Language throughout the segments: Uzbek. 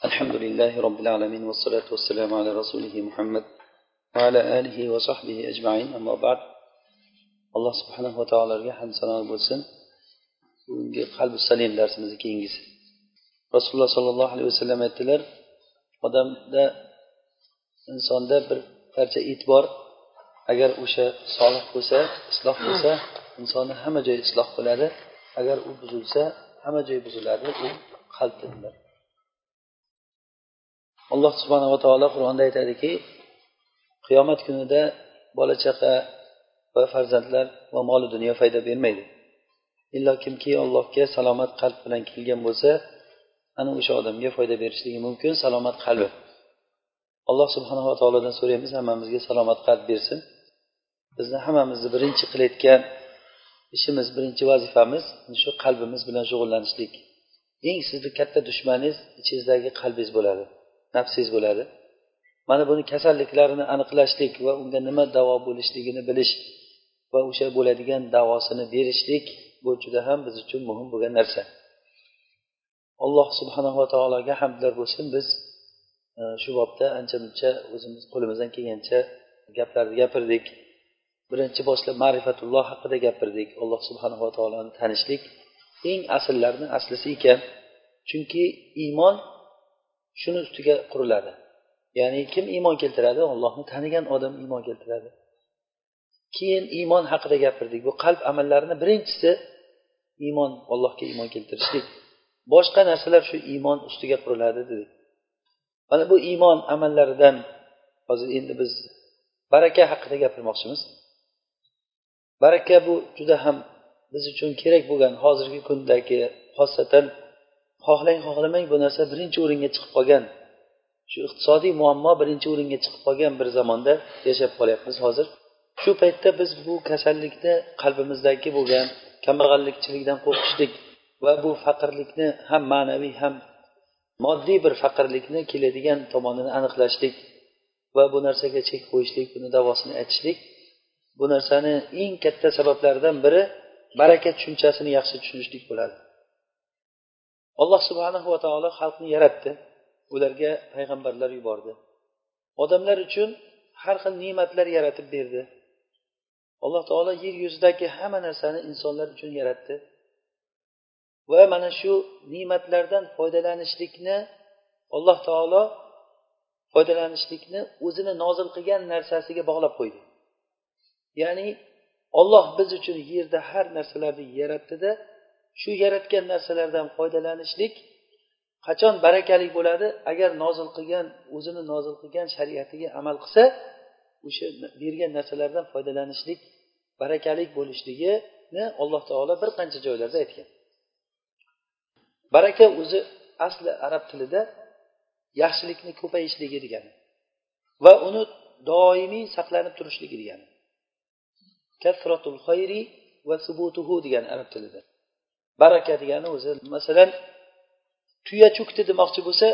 الحمد لله رب العالمين والصلاة والسلام على رسوله محمد وعلى آله وصحبه أجمعين أما بعد alloh subhanahu va taologa hamd sanolar bo'lsin bugungi qalbi salim darsimizni keyingisi rasululloh sollallohu alayhi vasallam aytdilar odamda insonda bir parcha it bor agar o'sha solih bo'lsa isloh bo'lsa insonni hamma joyi isloh bo'ladi agar u buzilsa hamma joyi buziladi u qalb dedilar Alloh subhanava taolo qur'onda aytadiki qiyomat kunida bola chaqa va farzandlar va molu dunyo foyda bermaydi. Illo kimki allohga salomat qalb bilan kelgan bo'lsa ana o'sha odamga foyda berishligi mumkin salomat qalbi. Alloh subhanava taolodan so'raymiz hammamizga salomat qalb bersin. Bizni hammamizni birinchi qilayotgan ishimiz birinchi vazifamiz shu qalbimiz bilan shug'ullanishlik. Eng sizni katta dushmaningiz ichingizdagi qalbingiz bo'ladi. Nafsingiz bo'ladi. Mana buni kasalliklarini aniqlashlik va unga nima davo bo'lishligini bilish va o'sha bo'ladigan davosini berishlik bu juda ham biz uchun muhim bo'lgan narsa. Alloh subhanava taologa hamdlar bo'lsin. Biz e, shu bobda ancha muncha o'zimiz qo'limizdan kelgancha gaplarni gapirdik. Birinchi boshlab ma'rifatulloh haqida gapirdik. Alloh subhanava taoloni tanishlik eng asllarni aslisi ekan. Chunki iymon shuni ustiga quriladi. Ya'ni kim iymon keltiradi? Ollohni tanigan odam iymon keltiradi. Keyin iymon haqida gapirdik. Bu qalb amallarini birinchisi iymon allohga iymon keltirishlik. Boshqa narsalar shu iymon ustiga quriladi dedik. Mana bu iymon amallaridan hozir endi biz baraka haqida gapirmoqchimiz. Baraka bu juda ham biz uchun kerak bo'lgan hozirgi kundagi xosatan xohlang xohlamang bu narsa birinchi o'ringa chiqib qolgan. Shu iqtisodiy muammo birinchi o'ringa chiqib qolgan bir zamonda yashab qolyapmiz hozir. Shu paytda biz bu kasallikni qalbimizdagi bo'lgan kambag'allikchilikdan qo'rqishlik va bu faqirlikni ham ma'naviy ham moddiy bir faqirlikni keladigan tomonini aniqlashlik va bu narsaga chek qo'yishlik buni davosini aytishlik. Bu narsani eng katta sabablaridan biri baraka tushunchasini yaxshi tushunishlik bo'ladi. Alloh subhanahu va taolo xalqni yaratdi. Ularga payg'ambarlar yubordi. Odamlar uchun har xil ne'matlar yaratib berdi. Alloh taolo yer yuzidagi hamma narsani insonlar uchun yaratdi. Va mana shu ne'matlardan foydalanishlikni alloh taolo foydalanishlikni o'zini nozil qilgan narsasiga bog'lab qo'ydi. Ya'ni olloh biz uchun yerda har narsalarni yaratdida shu yaratgan narsalardan foydalanishlik qachon barakali bo'ladi? Agar nozil qilgan o'zini nozil qilgan shariatiga amal qilsa o'sha bergan narsalardan foydalanishlik barakalik bo'lishligini alloh taolo bir qancha joylarda aytgan. Baraka o'zi asli arab tilida yaxshilikni ko'payishligi degani va uni doimiy saqlanib turishligi degani. Kasratul xayri va subutuhu degani arab tilida. Baraka degani o'zi. Masalan tuya cho'kdi demoqchi bo'lsa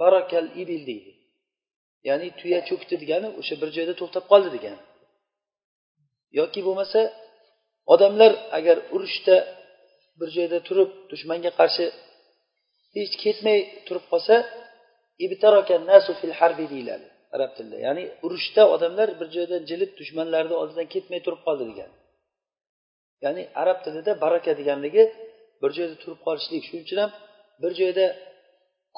barakal ibil deydi. Ya'ni tuya cho'kdi degani o'sha bir joyda to'xtab qoldi degani yoki bo'lmasa odamlar agar urushda bir joyda turib dushmanga qarshi hech ketmay turib qolsa nasu fil harbi deyiladi arab tilida. Ya'ni urushda odamlar bir joydan jilib dushmanlarni oldidan ketmay turib qoldi degani ya'ni arab tilida baraka deganligi bir joyda turib qolishlik. Shuning uchun ham bir joyda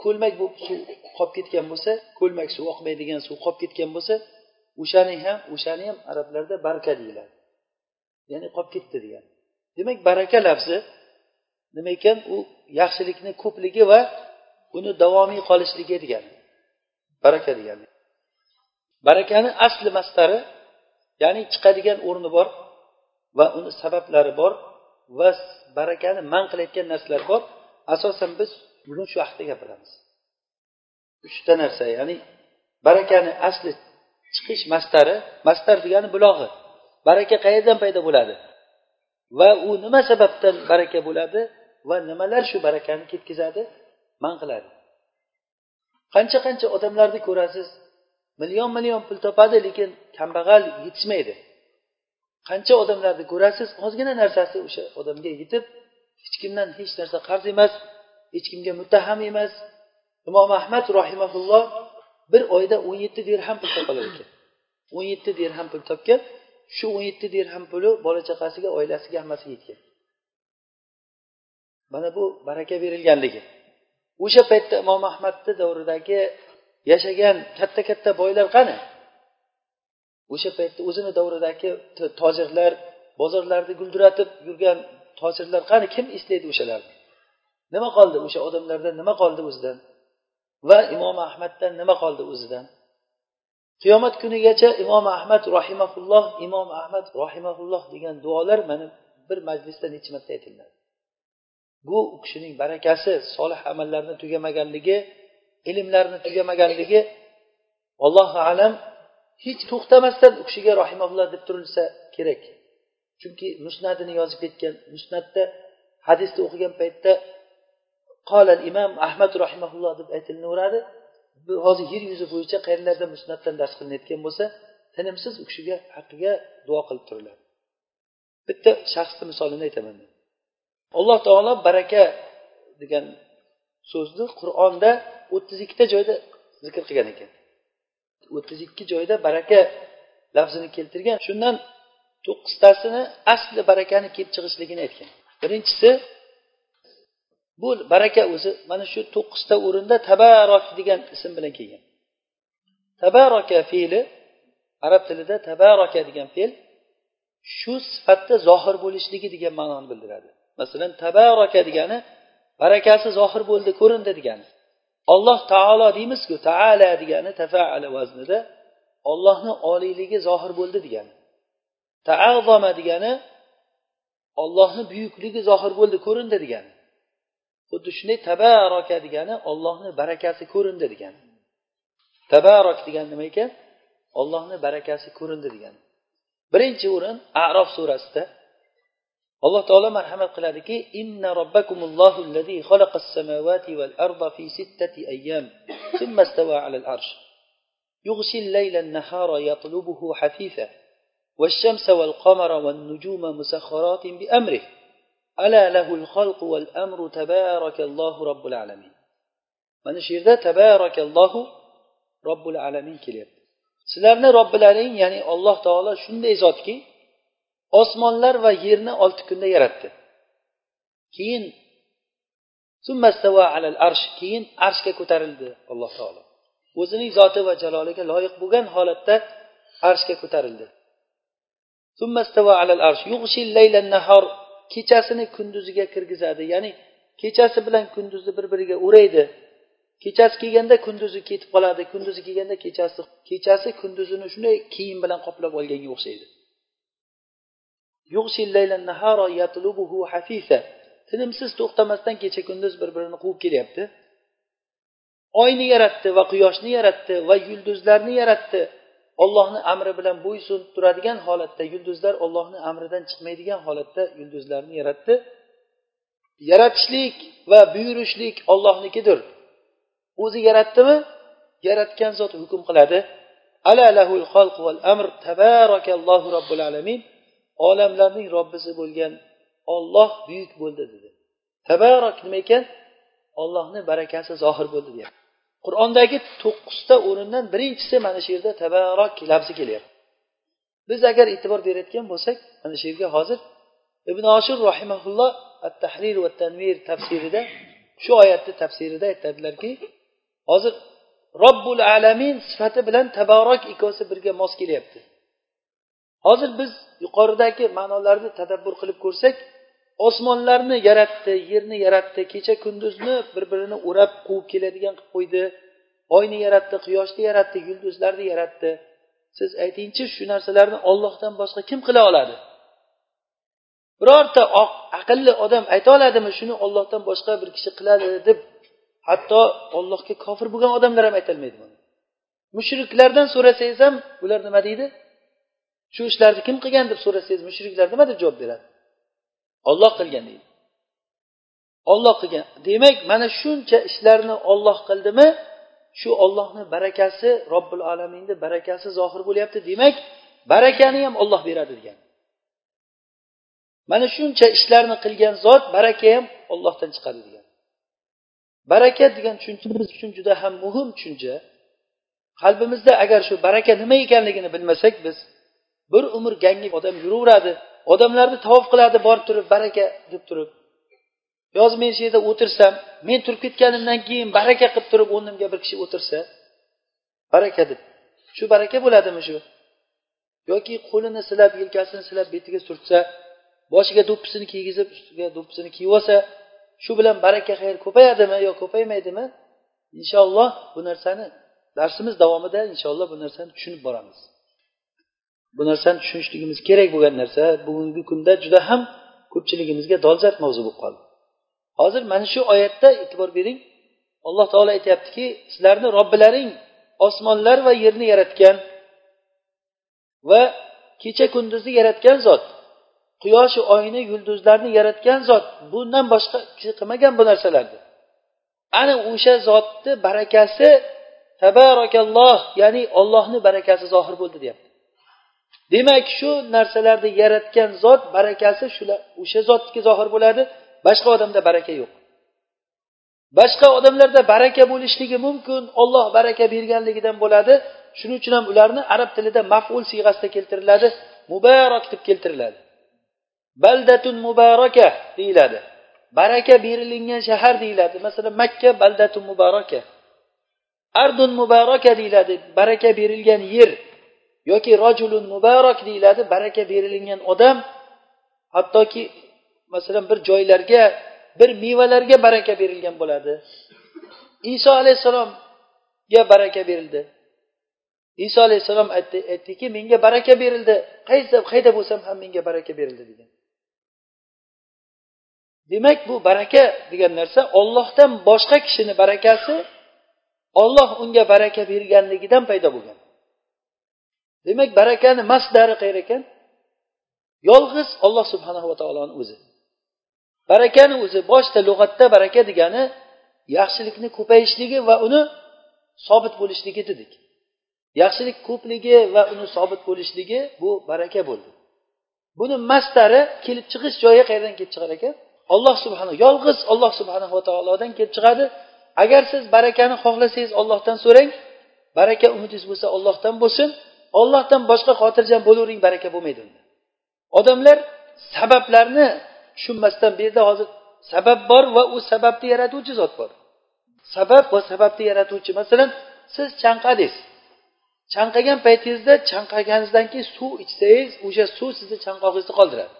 ko'lmak bo'lib suv qolib ketgan bo'lsa ko'lmak suv oqmaydigan suv qolib ketgan bo'lsa o'shani ham o'shani ham arablarda baraka deyiladi. Ya'ni qolib ketdi degan. Demak baraka lafzi nima ekan? U yaxshilikni ko'pligi va uni davomiy qolishligi degani baraka degani barakani asli mastari ya'ni chiqadigan o'rni bor. Va uni sabablari bor va barakani man qilayotgan narsalar bor. Asosan biz bugun shu haqida gapiramiz. Uchta narsa ya'ni barakani asli chiqish mastari mastar degani bulog'i. Baraka qayerdan paydo bo'ladi? Va u nima sababdan baraka bo'ladi va nimalar shu barakani ketkazadi? Man qiladi. Qancha qancha odamlarni ko'rasiz million million pul topadi lekin kambag'al yetishmaydi. Qancha odamlarni ko'rasiz ozgina narsasi o'sha odamga yetib hech kimdan hech narsa qarz emas hech kimga muttaham emas. Imom ahmad rahimaulloh bir oyda o'n yetti dirham pul topalar ekan. o'n yetti dirham pul topgan shu o'n yetti dirham puli bola chaqasiga oilasiga hammasiga yetgan. Mana bu baraka berilganligi. O'sha paytda imom ahmadni davridagi yashagan katta katta boylar qani? O'sha paytda o'zini davridagi tojirlar bozorlarni guldiratib yurgan tojirlar qani kim eslaydi o'shalarni? Nima qoldi o'sha odamlardan? Nima qoldi o'zidan? Va imom ahmaddan nima qoldi o'zidan? Qiyomat kunigacha imom ahmad rohimaulloh imom ahmad rohimaulloh degan duolar mana bir majlisda necha marta aytiladi. Bu u kishining barakasi solih amallarni tugamaganligi ilmlarni tugamaganligi allohu alam hech to'xtamasdan u kishiga rohimaulloh deb turilsa kerak. Chunki musnadini yozib ketgan musnatda hadisni o'qigan paytda qolal imom ahmad rahimaulloh deb aytilaveradi hozir yer yuzi bo'yicha qayerlarda musnatdan dars qilinayotgan bo'lsa tinimsiz u kishiga haqqiga duo qilib turiladi. Bitta shaxsni misolini aytaman. Alloh taolo baraka degan so'zni qur'onda o'ttiz ikkita joyda zikr qilgan ekan. O'ttiz ikki joyda baraka lafzini keltirgan. Shundan to'qqiztasini asli barakani kelib chiqishligini aytgan. Birinchisi bu baraka o'zi mana shu to'qqizta o'rinda tabarok degan ism bilan kelgan. Tabaroka fe'li arab tilida tabaroka degan fe'l shu sifatda zohir bo'lishligi degan ma'noni bildiradi. Masalan tabaroka degani barakasi zohir bo'ldi ko'rindi degani. Alloh taolo deymizku taala degani tafaala vaznida ollohni oliyligi zohir bo'ldi degani. Taazoma degani ollohni buyukligi zohir bo'ldi ko'rindi degani. Xuddi shunday tabaroka degani ollohni barakasi ko'rindi degani. Tabarok degani nima ekan? Ollohni barakasi ko'rindi degani. Birinchi o'rin arof surasida. Alloh taolo marhamat qiladiki inna robbakumullohu allazi xalaqas samawati val arda fi sittati ayyam thumma istawa alal arsh يغشي الليل النهار يطلبه حثيثا والشمس والقمر والنجوم مسخرات بأمره ألا له الخلق والأمر تبارك الله رب العالمين mana shu yerda tabarakallohu robbil alamin kelyapti sizlarni robbilaring ya'ni alloh taolo shunday zotki osmonlar va yerni olti kunda yaratdi. Keyin arsh keyin arshga ko'tarildi alloh taolo. O'zining zoti va jaloliga loyiq bo'lgan holatda arshga ko'tarildi. Kechasini kunduziga kirgizadi. Ya'ni kechasi bilan kunduzni bir biriga o'raydi. Kechasi kelganda kunduzi ketib qoladi kunduzi kelganda kechasi kechasi kunduzini shunday kiyim bilan qoplab olganga o'xshaydi. Tinimsiz to'xtamasdan kecha kunduz bir birini quvib kelyapti. Oyni yaratdi va quyoshni yaratdi va yulduzlarni yaratdi. Ollohni amri bilan bo'ysunib turadigan holatda yulduzlar ollohni amridan chiqmaydigan holatda yulduzlarni yaratdi. Yaratishlik va buyurishlik ollohnikidir o'zi yaratdimi yaratgan zot hukm qiladi. Ala lahul xalq val amr. Tabarakallohu robbil alamin. Olamlarning robbisi bo'lgan olloh buyuk bo'ldi dedi. Tabarak nima ekan? Ollohni barakasi zohir bo'ldi deyapti qur'ondagi to'qqizta o'rindan birinchisi mana shu yerda tabarok lafzi kelyapti. Biz agar e'tibor berayotgan bo'lsak mana shu yerga hozir ibn oshir rahimaulloh at tahrir va tanvir tafsirida shu oyatni tafsirida aytadilarki hozir robbul alamin sifati bilan tabarok ikkovsi birga mos kelyapti. Hozir biz yuqoridagi ma'nolarni tadabbur qilib ko'rsak osmonlarni yaratdi yerni yaratdi kecha kunduzni bir birini o'rab quvib keladigan qilib qo'ydi oyni yaratdi quyoshni yaratdi yulduzlarni yaratdi. Siz aytingchi shu narsalarni ollohdan boshqa kim qila oladi? Birorta oq aqlli odam ayta oladimi shuni ollohdan boshqa bir kishi qiladi deb hatto ollohga kofir bo'lgan odamlar ham aytolmaydi buni. Mushriklardan so'rasangiz ham ular nima deydi? Shu ishlarni kim qilgan deb so'rasangiz mushriklar nima deb javob beradi? Olloh qilgan deydi. Olloh qilgan. Demak mana shuncha ishlarni olloh qildimi? Shu ollohni barakasi robbil alaminni barakasi zohir bo'lyapti. Demak barakani ham olloh beradi degan. Mana shuncha ishlarni qilgan zot baraka ham ollohdan chiqadi degan. Baraka degan tushuncha biz uchun juda ham muhim tushuncha. Qalbimizda agar shu baraka nima ekanligini bilmasak biz bir umr gangib odam yuraveradi odamlarni tavof qiladi borib turib baraka deb turib. Yoz men shu yerda o'tirsam men turib ketganimdan keyin baraka qilib turib o'rnimga bir kishi o'tirsa baraka deb. Shu baraka bo'ladimi shu? Yoki qo'lini silab yelkasini silab betiga surtsa boshiga do'ppisini kiygizib ustiga do'ppisini kiyib olsa shu bilan baraka xayr ko'payadimi yo ko'paymaydimi? Inshaalloh bu narsani darsimiz davomida inshaalloh bu narsani tushunib boramiz. Bu narsani tushunishligimiz kerak bo'lgan narsa bugungi kunda juda ham ko'pchiligimizga dolzarb mavzu bo'lib qoldi. Hozir mana shu oyatda e'tibor bering. Alloh taolo aytyaptiki sizlarni robbilaring osmonlar va yerni yaratgan va kecha kunduzni yaratgan zot quyoshu oyni yulduzlarni yaratgan zot bundan boshqa qilmagan bu narsalarni. Ana o'sha zotni barakasi tabarakalloh ya'ni ollohni barakasi zohir bo'ldi deyapti. Demak shu narsalarni yaratgan zot barakasi shular o'sha zotniki zohir bo'ladi boshqa odamda baraka yo'q. Boshqa odamlarda baraka bo'lishligi mumkin olloh baraka berganligidan bo'ladi. Shuning uchun ham ularni arab tilida maful siyg'asida keltiriladi muborak deb keltiriladi. Baldatun mubaraka deyiladi. Baraka berilingan shahar deyiladi. Masalan makka baldatun mubaraka. Ardun mubaraka deyiladi. Baraka berilgan yer. Yoki rojulun muborak deyiladi baraka berilingan odam hattoki masalan bir joylarga bir mevalarga baraka berilgan bo'ladi. Iso alayhissalomga baraka berildi. Iso alayhissalom aytdiki menga baraka berildi. Qaysi qayda bo'lsam ham menga baraka berildi degan. Demak bu baraka degan narsa ollohdan boshqa kishini barakasi olloh unga baraka berganligidan paydo bo'lgan. Demak barakani masdari qayer ekan? Yolg'iz olloh va taoloni o'zi. Barakani o'zi boshida lug'atda baraka degani yaxshilikni ko'payishligi va uni sobit bo'lishligi dedik. Yaxshilik ko'pligi va uni sobit bo'lishligi bu baraka bo'ldi. Buni mastari kelib chiqish joyi qayerdan kelib chiqar ekan? Olloh subhana yolg'iz olloh subhanava taolodan kelib chiqadi. Agar siz barakani xohlasangiz ollohdan so'rang baraka umidingiz bo'lsa ollohdan bo'lsin. Ollohdan boshqa xotirjam bo'lavering baraka bo'lmaydi unda. Odamlar sabablarni tushunmasdan bu yerda hozir sabab bor va u sababni yaratuvchi zot bor. Sabab va sababni yaratuvchi masalan siz chanqadingiz. Chanqagan paytingizda chanqaganingizdan keyin suv ichsangiz o'sha suv sizni chanqog'ingizni qoldiradi.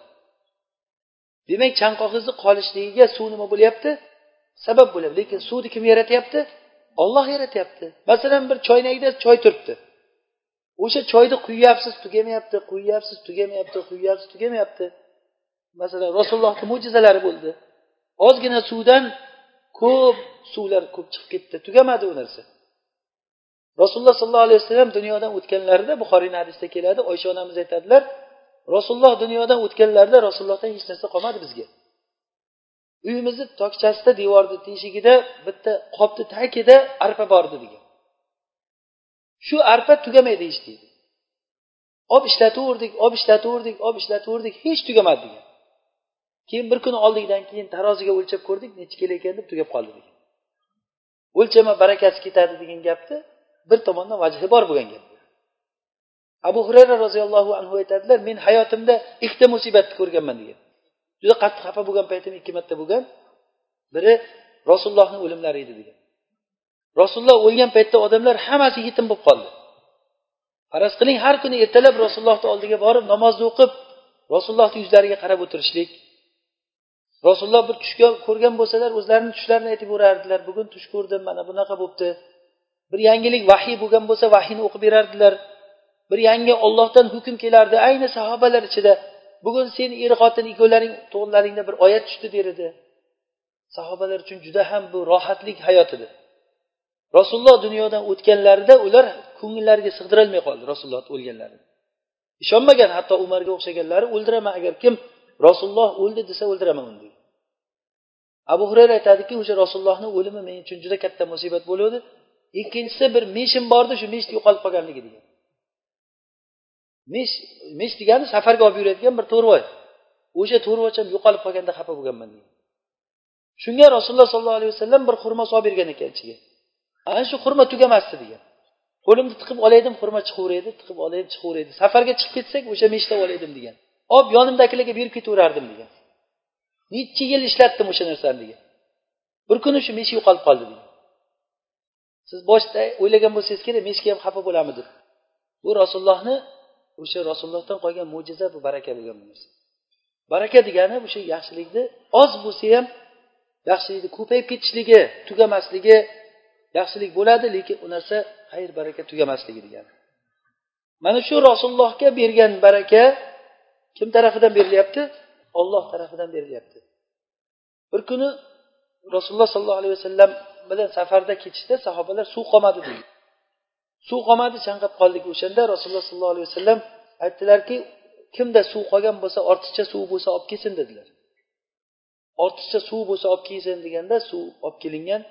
Demak chanqog'ingizni qolishligiga suv nima bo'lyapti? Sabab bo'lyapti. Lekin suvni kim yaratyapti olloh yaratyapti masalan bir choynakda choy turibdi. O'sha choyni quyyapsiz tugamayapti quyyapsiz tugamayapti quyyapsiz tugamayapti. Masalan rasulullohni mo'jizalari bo'ldi. Ozgina suvdan ko'p suvlar ko'p chiqib ketdi. Tugamadi u narsa. Rasululloh sollallohu alayhi vasallam dunyodan o'tganlarida buxoriyni hadisida keladi oysha onamiz aytadilar rasululloh dunyodan o'tganlarida rasulullohdan hech narsa qolmadi bizga. Uyimizni tokchasida devorni teshigida bitta qopni tagida arpa bor edi degan. Shu arpa tugamaydi ish deydi. Olib ishlataverdik olib ishlataverdik olib ishlataverdik hech tugamadi degan. Keyin bir kuni oldikdan keyin taroziga o'lchab ko'rdik nechi kilo ekan deb tugab qoldi degan. O'lchama barakasi ketadi degan gapni bir tomondan vajhi bor bo'lgan gap. Abu hurayra roziyallohu anhu aytadilar men hayotimda ikkita musibatni ko'rganman degan. Juda qattiq xafa bo'lgan paytim ikki marta bo'lgan. Biri rasulullohni o'limlari edi degan. Rasululloh o'lgan paytda odamlar hammasi yetim bo'lib qoldi. Faraz qiling har kuni ertalab rasulullohni oldiga borib namozni o'qib rasulullohni yuzlariga qarab o'tirishlik. Rasululloh bir tush ko'rgan bo'lsalar o'zlarini tushlarini aytib yurardilar bugun tush ko'rdim mana bunaqa bo'libdi. Bir yangilik vahiy bo'lgan bo'lsa vahiyni o'qib berardilar. Bir yangi ollohdan hukm kelardi. Ayni sahobalar ichida bugun sen er xotin ikkovlaring to'g'rilaringda bir oyat tushdi der edi. Sahobalar uchun juda ham bu rohatlik hayot edi. Rasululloh dunyodan o'tganlarida ular ko'ngillariga sig'dirolmay qoldi rasululloh o'lganlarini. Ishonmagan hatto umarga o'xshaganlari o'ldiraman agar kim rasululloh o'ldi desa o'ldiraman uni abu hurayra aytadiki o'sha rasulullohni o'limi men uchun juda katta musibat bo'luvdi ikkinchisi bir meshim bordi shu meshni yo'qolib qolganligi degan mesh mesh degani safarga olib yuradigan bir to'rvoy. O'sha to'rvocham yo'qolib qolganda xafa bo'lganman degan shunga rasululloh sollallohu alayhi vasallam bir xurmo solib bergan ekan ichiga. Ana shu xurma tugamasdi degan. Qo'limni tiqib olay edim xurmo chiqaveraydi tiqib olay chiqaveraydi. Safarga chiqib ketsak o'sha meshlab olay edim degan. Olib yonimdagilarga berib ketaverardim degan. Necha yil ishlatdim o'sha narsani degan. Bir kuni shu mesh yo'qolib qoldi degan. Siz boshida o'ylagan bo'lsangiz kerak meshga ham xafa bo'lami deb. Bu rasulullohni o'sha rasulullohdan qolgan mo'jiza bu baraka bo'lgan bu narsa. Baraka degani o'sha yaxshilikni oz bo'lsa ham yaxshilikni ko'payib ketishligi tugamasligi yaxshilik bo'ladi lekin u narsa xayr baraka tugamasligi degani mana shu rasulullohga bergan baraka kim tarafidan berilyapti? Olloh tarafidan berilyapti. Bir kuni rasululloh sollallohu alayhi vasallam bilan safarda ketishda sahobalar suv qolmadi deydi suv qolmadi chanqab qoldik o'shanda. Rasululloh sollallohu alayhi vasallam aytdilarki kimda suv qolgan bo'lsa ortiqcha suv bo'lsa olib kelsin dedilar. Ortiqcha suv bo'lsa olib kelsin deganda suv olib kelingan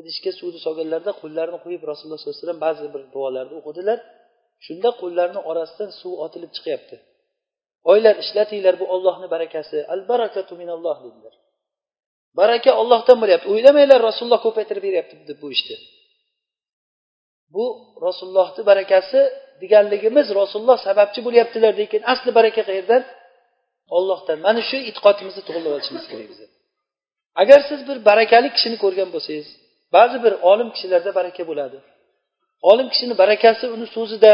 idishga suvni solganlarida qo'llarini qo'yib rasululloh sollallohu alayhi vasallam ba'zi bir duolarni o'qidilar. Shunda qo'llarini orasidan suv otilib chiqyapti. Oylar ishlatinglar bu ollohni barakasi. Al barakatu minalloh dedilar. Baraka ollohdan bo'lyapti. O'ylamanglar rasululloh ko'paytirib beryapti deb bu ishni. Bu rasulullohni barakasi deganligimiz rasululloh sababchi bo'lyaptilar lekin asli baraka qayerdan? Ollohdan mana shu e'tiqodimizni to'g'irlab olishimiz kerak biz agar siz bir barakali kishini ko'rgan bo'lsangiz ba'zi bir olim kishilarda baraka bo'ladi. Olim kishini barakasi uni so'zida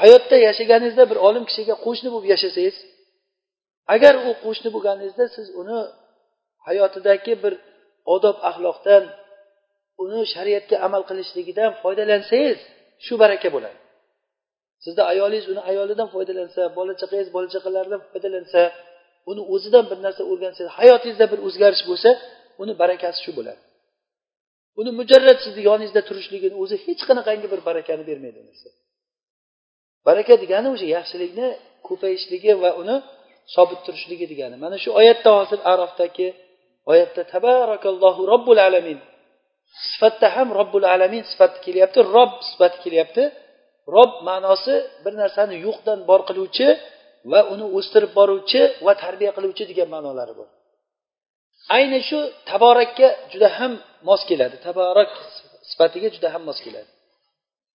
hayotda yashaganingizda bir olim kishiga qo'shni bo'lib yashasangiz agar u qo'shni bo'lganingizda siz uni hayotidagi bir odob axloqdan uni shariatga amal qilishligidan foydalansangiz shu baraka bo'ladi. Sizni ayolingiz uni ayolidan foydalansa bola chaqangiz bola chaqalaridan foydalansa uni o'zidan bir narsa o'rgansangiz hayotingizda bir o'zgarish bo'lsa uni barakasi shu bo'ladi. Uni mujarrad sizni yoningizda turishligini o'zi hech qanaqangi bir barakani bermaydi baraka degani o'sha yaxshilikni ko'payishligi va uni sobit turishligi degani. Mana shu oyatda hozir arofdagi oyatda tabarakallohu robbul alamin. Sifatda ham robbul alamin sifati kelyapti rob sifati kelyapti. Rob ma'nosi bir narsani yo'qdan bor qiluvchi va uni o'stirib boruvchi va tarbiya qiluvchi degan ma'nolari bor. Ayni shu taborakka juda ham mos keladi. Taborak sifatiga juda ham mos keladi.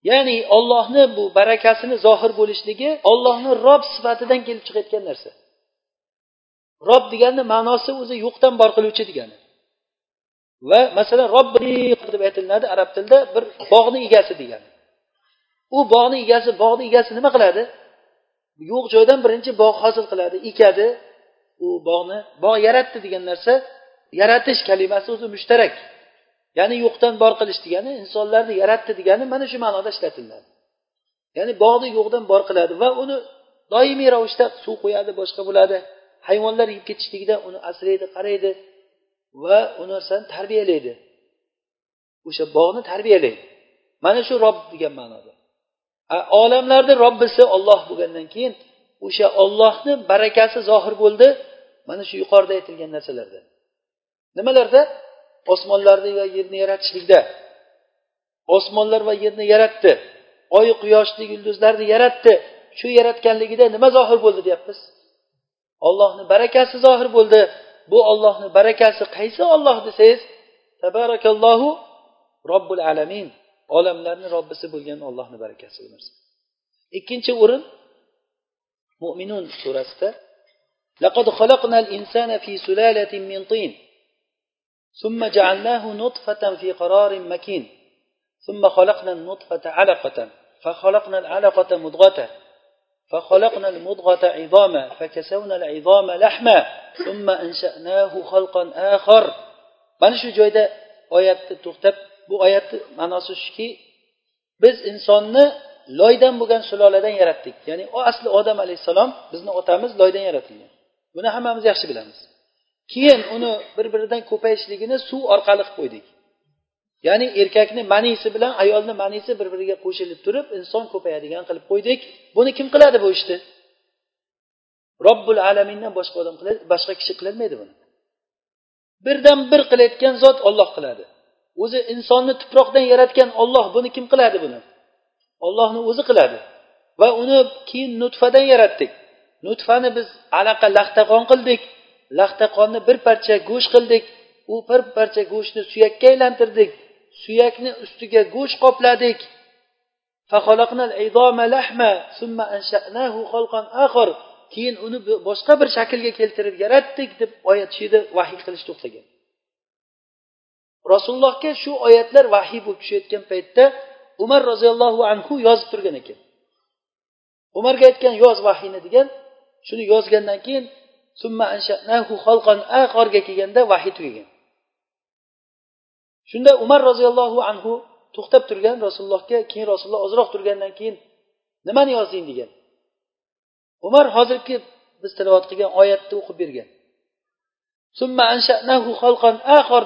Ya'ni ollohni bu barakasini zohir bo'lishligi ollohni rob sifatidan kelib chiqayotgan narsa. Rob deganni ma'nosi o'zi yo'qdan bor qiluvchi degani. Va masalan robbi deb aytilinadi arab tilida bir bog'ni egasi degani. U bog'ni egasi bog'ni egasi nima qiladi? Yo'q joydan birinchi bog' hosil qiladi ekadi. U bog'ni bog' yaratdi degan narsa yaratish kalimasi o'zi mushtarak. Ya'ni yo'qdan bor qilish degani insonlarni yaratdi degani mana shu ma'noda ishlatiladi. Ya'ni bog'ni yo'qdan bor qiladi va uni doimiy ravishda suv qo'yadi boshqa bo'ladi. Hayvonlar yeb ketishligidan uni asraydi qaraydi va u narsani tarbiyalaydi. O'sha bog'ni tarbiyalaydi. Mana shu rob degan ma'noda. Olamlarni robbisi olloh bo'lgandan keyin o'sha ollohni barakasi zohir bo'ldi. Mana shu yuqorida aytilgan narsalarda nimalarda osmonlarni va yerni yaratishlikda osmonlar va yerni yaratdi oy quyoshni yulduzlarni yaratdi shu yaratganligida nima zohir bo'ldi deyapmiz ollohni barakasi zohir bo'ldi bu ollohni barakasi qaysi olloh desangiz tabarakallohu robbul alamin olamlarni robbisi bo'lgan ollohni barakasi bu narsa ikkinchi o'rin mo'minun surasida لقد خلقنا الإنسان في سلالة من طين ثم جعلناه نطفة في قرار مكين ثم خلقنا النطفة علقة فخلقنا العلقة مضغة فخلقنا المضغة عظاما فكسونا العظام لحما ثم أنشأناه خلقا آخر mana shu joyda oyatni to'xtab bu oyatni ma'nosi shuki biz insonni loydan bo'lgan suloladan yaratdik ya'ni u asli odam alayhissalom bizni otamiz loydan yaratilgan buni hammamiz yaxshi bilamiz Keyin uni bir biridan ko'payishligini suv orqali qilib qo'ydik. Ya'ni erkakni manisi bilan ayolni manisi bir biriga qo'shilib turib inson ko'payadigan qilib qo'ydik. Buni kim qiladi bu ishni? Robbul alamindan boshqa odam qiladi boshqa kishi qilolmaydi buni. Birdan bir qilayotgan zot olloh qiladi. O'zi insonni tuproqdan yaratgan olloh buni kim qiladi buni? Ollohni o'zi qiladi. Va uni keyin nutfadan yaratdik. Nutfani biz alaqa laxtaqon qildik. Laxtaqonni bir parcha go'sht qildik. U bir parcha go'shtni suyakka aylantirdik. Suyakni ustiga go'sht qopladik. Keyin uni boshqa bir shaklga keltirib yaratdik deb oyat shu vahiy qilish to'xtagan. Rasulullohga shu oyatlar vahiy bo'lib tushayotgan paytda umar roziyallohu anhu yozib turgan ekan. Umarga aytgan yoz vahiyni degan shuni yozgandan keyin kelganda vahiy tugagan. Shunda umar roziyallohu anhu to'xtab turgan rasulullohga keyin rasululloh ozroq turgandan keyin nimani yozding degan. Umar hozirgi biz tilovat qilgan oyatni o'qib bergan.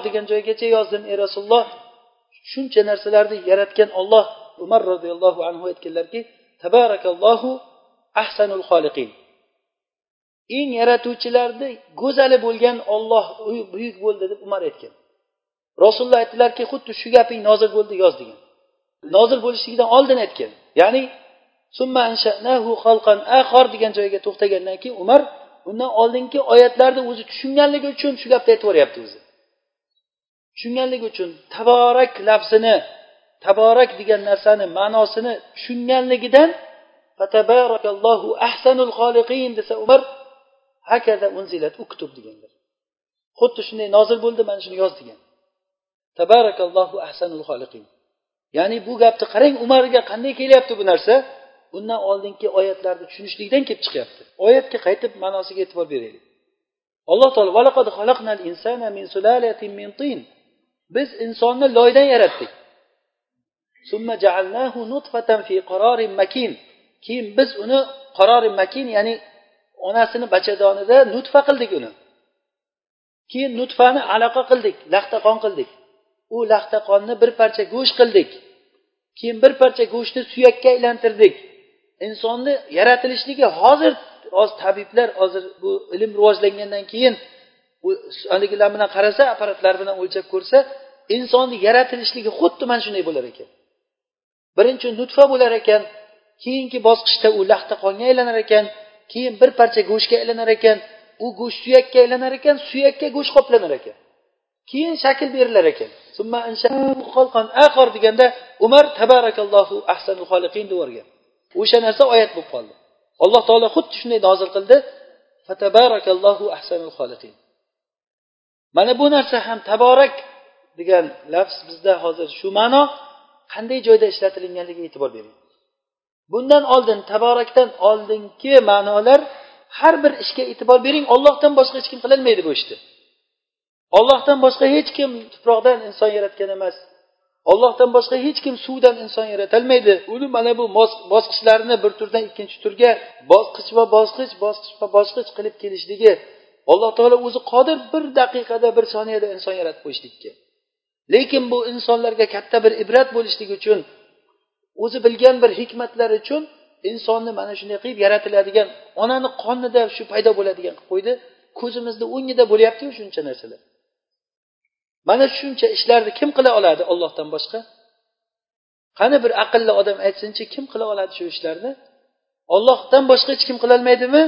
Degan joygacha yozdim ey rasululloh shuncha narsalarni yaratgan olloh umar roziyallohu anhu aytganlarki tabarakallohu ahsanul xoliqin. Eng yaratuvchilarni go'zali bo'lgan olloh buyuk bo'ldi deb umar aytgan. Rasululloh aytdilarki xuddi shu gaping nozil bo'ldi yoz degan. Nozil bo'lishligidan oldin aytgan. Ya'ni degan joyga to'xtagandan keyin umar undan oldingi oyatlarni o'zi tushunganligi uchun shu gapni aytib yuboryapti o'zi. Tushunganligi uchun taborak lafzini taborak degan narsani ma'nosini tushunganligidan ahsanul xoliqin desa umar hakaza unzilat uktub deganlar. Xuddi shunday nozil bo'ldi mana shuni yoz degan. Tabarakallohu ahsanul xoliqin. Ya'ni bu gapni qarang umarga qanday kelyapti bu narsa? Bundan oldingi oyatlarni tushunishlikdan kelib chiqyapti. Oyatga qaytib ma'nosiga e'tibor beraylik. Alloh taolo biz insonni loydan yaratdik. Keyin biz uni qarori makin ya'ni onasini bachadonida nutfa qildik uni. Keyin nutfani aloqa qildik laxtaqon qildik. U laxtaqonni bir parcha go'sht qildik. Keyin bir parcha go'shtni suyakka aylantirdik. Insonni yaratilishligi hozir hozir tabiblar hozir bu ilm rivojlangandan keyin haligilar bilan qarasa apparatlar bilan o'lchab ko'rsa insonni yaratilishligi xuddi mana shunday bo'lar ekan. Birinchi nutfa bo'lar ekan keyingi bosqichda u laxta qonga aylanar ekan. Keyin bir parcha go'shtga aylanar ekan u go'sht suyakka aylanar ekan suyakka go'sht qoplanar ekan. Keyin shakl berilar ekan. Deganda umar tabarakallohu ahsanul xoliqin deb yuborgan o'sha narsa oyat bo'lib qoldi. Alloh taolo xuddi shunday nozil qildi. Fatabarakallohu ahsanul xoliqin mana bu narsa ham taborak degan lafz bizda hozir shu ma'no qanday joyda ishlatilinganligiga e'tibor bering. Bundan oldin taborakdan oldingi ma'nolar har bir ishga e'tibor bering ollohdan boshqa hech kim qilolmaydi bu ishni. Ollohdan boshqa hech kim tuproqdan inson yaratgan emas. Ollohdan boshqa hech kim suvdan inson yaratolmaydi uni mana bu bosqichlarini bir turdan ikkinchi turga bosqichma bosqich bosqichma bosqich qilib kelishligi. Alloh taolo o'zi qodir bir daqiqada bir soniyada inson yaratib qo'yishlikka. Lekin bu insonlarga katta bir ibrat bo'lishligi uchun o'zi bilgan bir hikmatlar uchun insonni mana shunday qilib yaratiladigan onani qonida shu paydo bo'ladigan qilib qo'ydi. Ko'zimizni o'ngida bo'lyaptiyu shuncha narsalar. Mana shuncha ishlarni kim qila oladi ollohdan boshqa? Qani bir aqlli odam aytsinchi kim qila oladi shu ishlarni? Ollohdan boshqa hech kim qilolmaydimi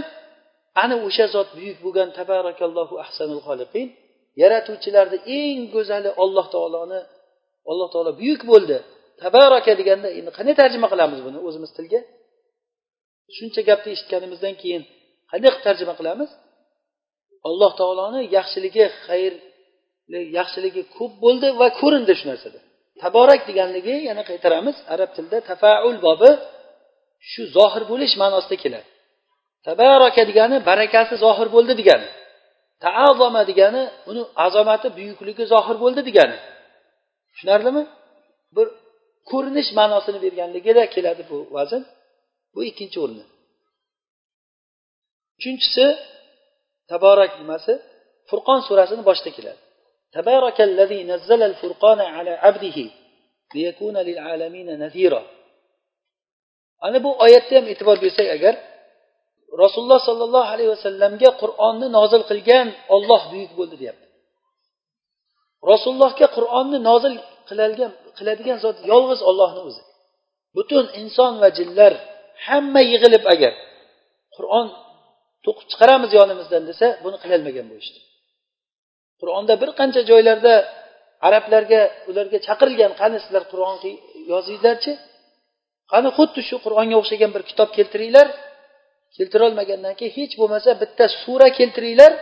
ana o'sha zot buyuk bo'lgan tabarakallohu ahsanul xoliqin. Yaratuvchilarni eng go'zali olloh taoloni alloh taolo buyuk bo'ldi. Tabaraka deganda endi qanday tarjima qilamiz buni o'zimiz tilga? Shuncha gapni eshitganimizdan keyin qanday qilib tarjima qilamiz? Alloh taoloni yaxshiligi xayr yaxshiligi ko'p bo'ldi va ko'rindi shu narsada. Taborak deganligi yana qaytaramiz. Arab tilida tafaul bobi shu zohir bo'lish ma'nosida keladi. Tabaraka degani barakasi zohir bo'ldi degani. Taazoma degani uni azomati buyukligi zohir bo'ldi degani. Tushunarlimi? Bir ko'rinish ma'nosini berganligida keladi bu vazn bu ikkinchi o'rni uchinchisi taborak nimasi? Furqon surasini boshida keladi. Tabarakallazi nazzala furqona ala abdihi liyakuna lilalamina nazira ana bu oyatda ham e'tibor bersak agar rasululloh sollallohu alayhi vasallamga qur'onni nozil qilgan olloh buyuk bo'ldi deyapti. Rasulullohga qur'onni nozil qilingan qiladigan zot yolg'iz ollohni o'zi. Butun inson va jinlar hamma yig'ilib agar qur'on to'qib chiqaramiz yonimizdan desa buni qilolmagan bu ishni qur'onda bir qancha joylarda arablarga ularga chaqirilgan qani sizlar qur'on yozinglarchi. Qani xuddi shu qur'onga o'xshagan bir kitob keltiringlar. Keltirolmagandan keyin hech bo'lmasa bitta sura keltiringlar.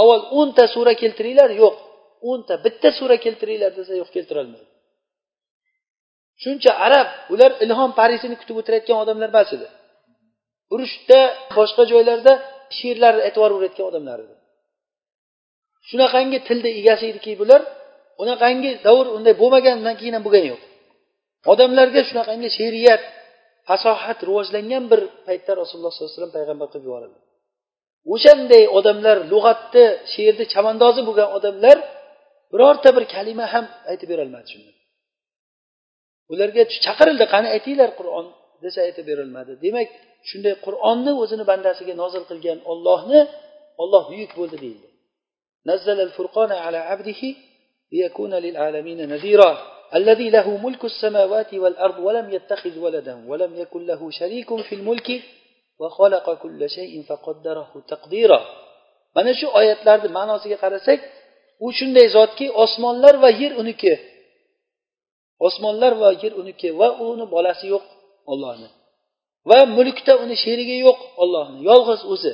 Avval o'nta sura keltiringlar yo'q. O'nta bitta sura keltiringlar desa yo'q keltirolmaydi. Shuncha arab ular ilhom parisini kutib o'tirayotgan odamlar emas edi. Urushda boshqa joylarda she'rlar aytib yuborayotgan odamlar edi. Shunaqangi tilni egasi ediki bular unaqangi davr unday bo'lmagandan keyin ham bo'lgani yo'q. Odamlarga shunaqangi she'riyat fasohat rivojlangan bir paytda rasululloh sollallohu alayhi vasallam payg'ambar qilib yuborildi. O'shanday odamlar lug'atni she'rni chavandozi bo'lgan odamlar birorta bir kalima ham aytib berolmadi shunda ularga chaqirildi qani aytinglar qur'on desa aytib berolmadi demak shunday qur'onni o'zini bandasiga nozil qilgan ollohni olloh buyuk bo'ldi deyildi نزل الفرقان على عبده ليكون للعالمين نذيرا الذي له ملك السماوات والأرض ولم يتخذ ولدا ولم يكن له شريك في الملك وخلق كل شيء فقدره تقديرا mana shu oyatlarni ma'nosiga qarasak u shunday zotki osmonlar va yer uniki. Osmonlar va yer uniki va uni bolasi yo'q ollohni va mulkda uni sherigi yo'q ollohni yolg'iz o'zi.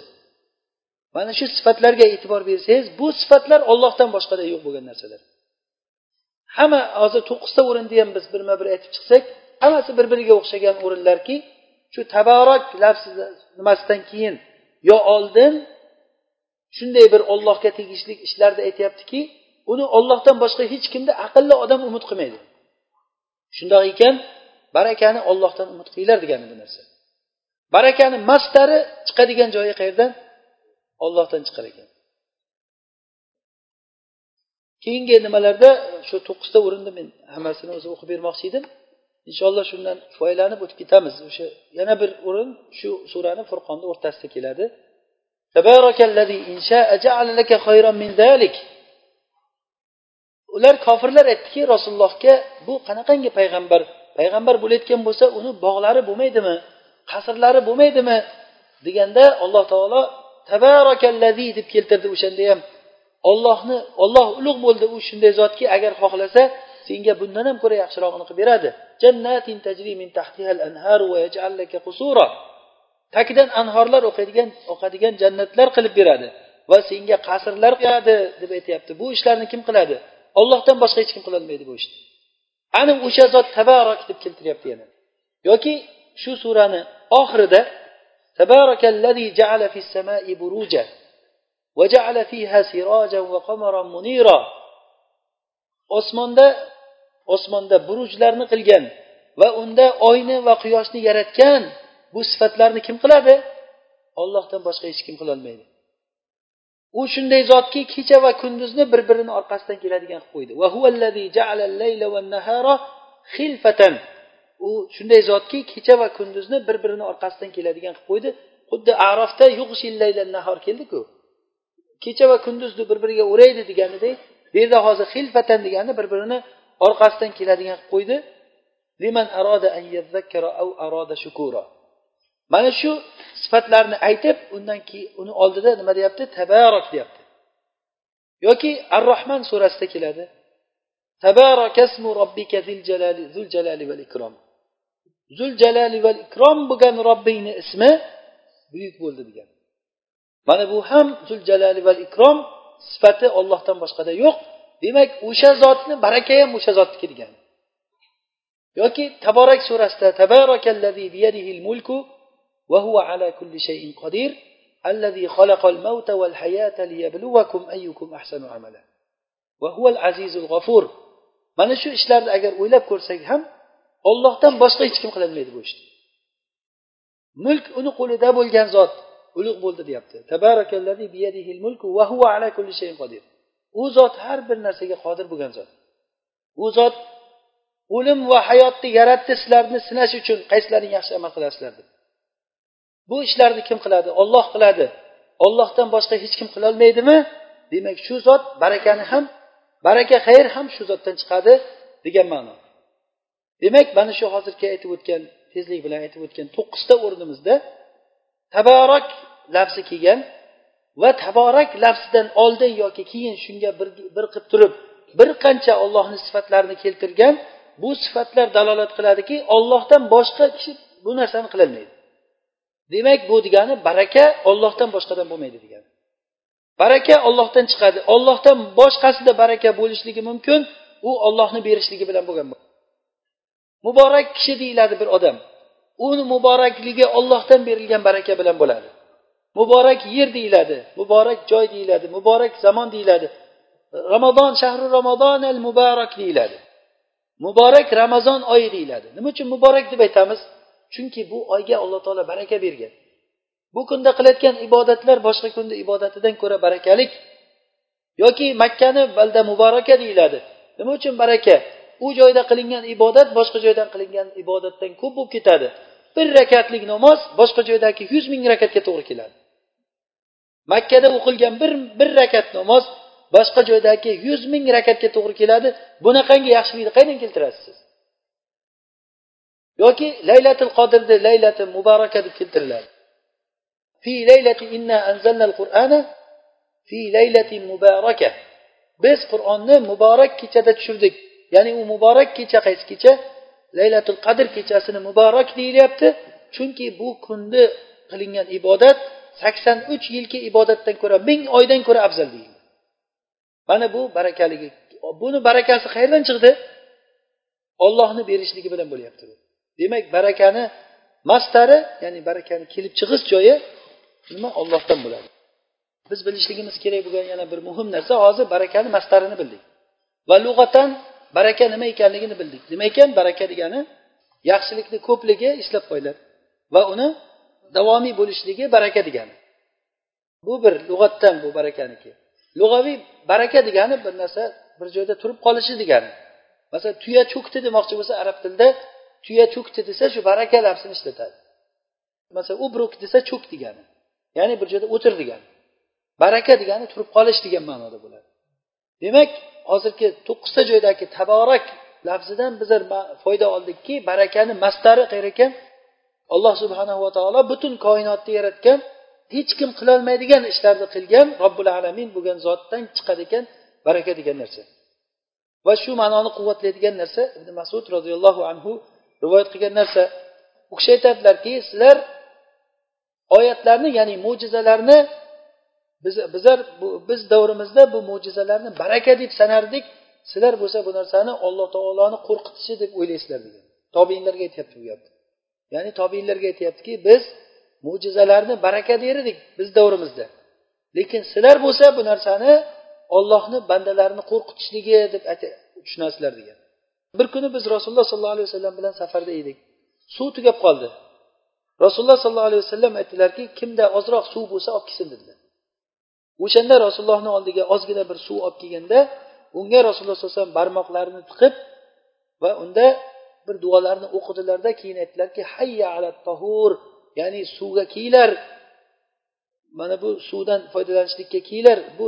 Mana shu sifatlarga e'tibor bersangiz bu sifatlar ollohdan boshqada yo'q bo'lgan narsalar. Hamma hozir to'qqizta o'rinni ham biz birma bir aytib chiqsak hammasi bir biriga o'xshagan o'rinlarki shu tabarok lafzi nimasidan keyin yo oldin shunday bir ollohga tegishli ishlarni aytyaptiki uni ollohdan boshqa hech kimda aqlli odam umid qilmaydi. Shundoq ekan barakani ollohdan umid qilinglar degani bu narsa. Barakani mastari chiqadigan joyi qayerdan? Ollohdan chiqar ekan. Keyingi nimalarda shu to'qqizta o'rinni men hammasini o'zi o'qib bermoqchi edim. Inshaalloh shundan foydalanib o'tib ketamiz. O'sha yana bir o'rin shu surani furqonni o'rtasida keladi. Ular kofirlar aytdiki rasulullohga bu qanaqangi payg'ambar? Payg'ambar bo'layotgan bo'lsa uni bog'lari bo'lmaydimi? Qasrlari bo'lmaydimi? deganda alloh taolo tabarakallazi deb keltirdi o'shanda ham. Ollohni olloh ulug' bo'ldi u shunday zotki agar xohlasa senga bundan ham ko'ra yaxshirog'ini qilib beradi. Jannatin tajri min tahtihal anharu va yaj'al laka qusura. tagidan anhorlar o'qiydigan oqadigan jannatlar qilib beradi. Va senga qasrlar qiladi deb aytyapti. Bu ishlarni kim qiladi? Ollohdan boshqa hech kim qilolmaydi bu ishni. Ana o'sha zot tabarak deb keltiryapti yana. Yoki shu surani oxirida tabarakallazi ja'ala fis samai va ja'ala fiha sirajan qamaran munira. Osmonda osmonda burujlarni qilgan va unda oyni va quyoshni yaratgan bu sifatlarni kim qiladi? Ollohdan boshqa hech kim qilolmaydi. U shunday zotki kecha va kunduzni bir birini orqasidan keladigan qilib qo'ydi u shunday zotki kecha va kunduzni bir birini orqasidan keladigan qilib qo'ydi xuddi arofda nahor keldiku. Kecha va kunduzni bir biriga o'raydi deganidek bu yerda hozir xilfatan degani bir birini orqasidan keladigan qilib qo'ydi liman aroda an aw aroda shukura. Mana shu sifatlarni aytib undan keyin uni oldida nima deyapti? Tabarok deyapti. Yoki ar rohman surasida keladi. Tabarokasmu robbika zul jalali val ikrom. Zul jalali val ikrom bo'lgan robbingni ismi buyuk bo'ldi degan. Mana bu ham zul jalali val ikrom sifati ollohdan boshqada yo'q. Demak o'sha zotni baraka ham o'sha zotniki degan. Yoki taborak surasida tabarakallazi biyadihil mulku va huva ala kulli shayin qodir الذي خلق الموت والحياة ليبلوكم أيكم أحسن عملا وهو العزيز الغفور mana shu ishlarni agar o'ylab ko'rsak ham ollohdan boshqa hech kim qilolmaydi bu ishni mulk uni qo'lida bo'lgan zot ulug' bo'ldi deyapti u zot har bir narsaga qodir bo'lgan zot u zot o'lim va hayotni yaratdi sizlarni sinash uchun qaysilaring yaxshi amal qilasizlar deb Bu ishlarni kim qiladi? Olloh qiladi. Ollohdan boshqa hech kim qilolmaydimi? Demak shu zot barakani ham baraka xayr ham shu zotdan chiqadi degan ma'no. Demak mana shu hozirgi aytib o'tgan tezlik bilan aytib o'tgan to'qqizta o'rnimizda tabarak lafzi kelgan va taborak lafzidan oldin yoki keyin shunga bir bir qilib turib bir qancha ollohni sifatlarini keltirgan bu sifatlar dalolat qiladiki ollohdan boshqa kishi bu narsani qilolmaydi. Demak bu degani baraka ollohdan boshqadan bo'lmaydi degani. Baraka ollohdan chiqadi. Ollohdan boshqasida baraka bo'lishligi mumkin u ollohni berishligi bilan bo'lgan muborak kishi deyiladi bir odam. Uni muborakligi ollohdan berilgan baraka bilan bo'ladi. Muborak yer deyiladi muborak joy deyiladi muborak zamon deyiladi. Ramazon shahri ramazon al muborak deyiladi. Muborak ramazon oyi deyiladi. Nima uchun muborak deb aytamiz? Chunki bu oyga alloh taolo baraka bergan. Bu kunda qilayotgan ibodatlar boshqa kunda ibodatidan ko'ra barakalik yoki makkani balda muboraka deyiladi. Nima uchun baraka? U joyda qilingan ibodat boshqa joydan qilingan ibodatdan ko'p bo'lib ketadi. Bir rakatlik namoz boshqa joydagi yuz ming rakatga to'g'ri keladi. Makkada o'qilgan bir bir rakat namoz boshqa joydagi yuz ming rakatga to'g'ri keladi. Bunaqangi yaxshilikni qayerdan keltirasiz? siz yoki laylatil qodirni laylati mubaraka deb keltiriladi. Fi laylati inna anzalnal qur'ana fi laylati mubaraka. Biz qur'onni muborak kechada tushirdik. Ya'ni u muborak kecha qaysi kecha? Laylatul qadr kechasini muborak deyilyapti. Chunki bu kunni qilingan ibodat sakson uch yilki ibodatdan ko'ra ming oydan ko'ra afzal deyildi mana bu barakaligi buni barakasi qayerdan chiqdi? Ollohni berishligi bilan bo'lyapti demak barakani mastari ya'ni barakani kelib chiqish joyi nima? Ollohdan bo'ladi. Biz bilishligimiz kerak bo'lgan yana bir muhim narsa hozir barakani mastarini bildik. Va lug'atan baraka nima ekanligini bildik. Nima ekan? Baraka degani yaxshilikni ko'pligi eslab qo'yiladi. Va uni davomiy bo'lishligi baraka degani. Bu bir lug'atdan bu barakaniki. Lug'aviy baraka degani bir narsa bir joyda turib qolishi degani. Masalan tuya cho'kdi demoqchi bo'lsa arab tilida tuya cho'kdi desa shu baraka lafzini ishlatadi. Masalan ubruk desa cho'k degani. Ya'ni bir joyda o'tir degani. Baraka degani turib qolish degan ma'noda bo'ladi. Demak hozirgi to'qqizta joydagi taborak lafzidan bizlar foyda oldikki barakani mastari qayer ekan? Alloh subhanahu va taolo butun koinotni yaratgan hech kim qilolmaydigan ishlarni qilgan robbil alamin bo'lgan zotdan chiqadi ekan baraka degan narsa. Va shu ma'noni quvvatlaydigan narsa ibn masud roziyallohu anhu rivoyat qilgan narsa. U kishi aytadilarki sizlar oyatlarni ya'ni mo'jizalarni biz bizlar biz davrimizda bu mo'jizalarni baraka deb sanardik. Sizlar bo'lsa bu narsani alloh taoloni qo'rqitishi deb o'ylaysizlar degan. Tobiinlarga aytyapti bu gapni ya'ni tobiinlarga aytyaptiki biz mo'jizalarni baraka der edik biz davrimizda. Lekin sizlar bo'lsa bu narsani ollohni bandalarini qo'rqitishligi deb tushunasizlar degan. Bir kuni biz rasululloh sollallohu alayhi vasallam bilan safarda edik. Suv tugab qoldi. Rasululloh sollallohu alayhi vasallam aytdilarki kimda ozroq suv bo'lsa olib kelsin dedilar. O'shanda rasulullohni oldiga ozgina bir suv olib kelganda unga rasululloh sallallohu alayhi vasallam barmoqlarini tiqib va unda bir duolarni o'qidilarda keyin aytdilarki hayya ala tahur ya'ni suvga kiyinglar mana bu suvdan foydalanishlikka kiyinglar bu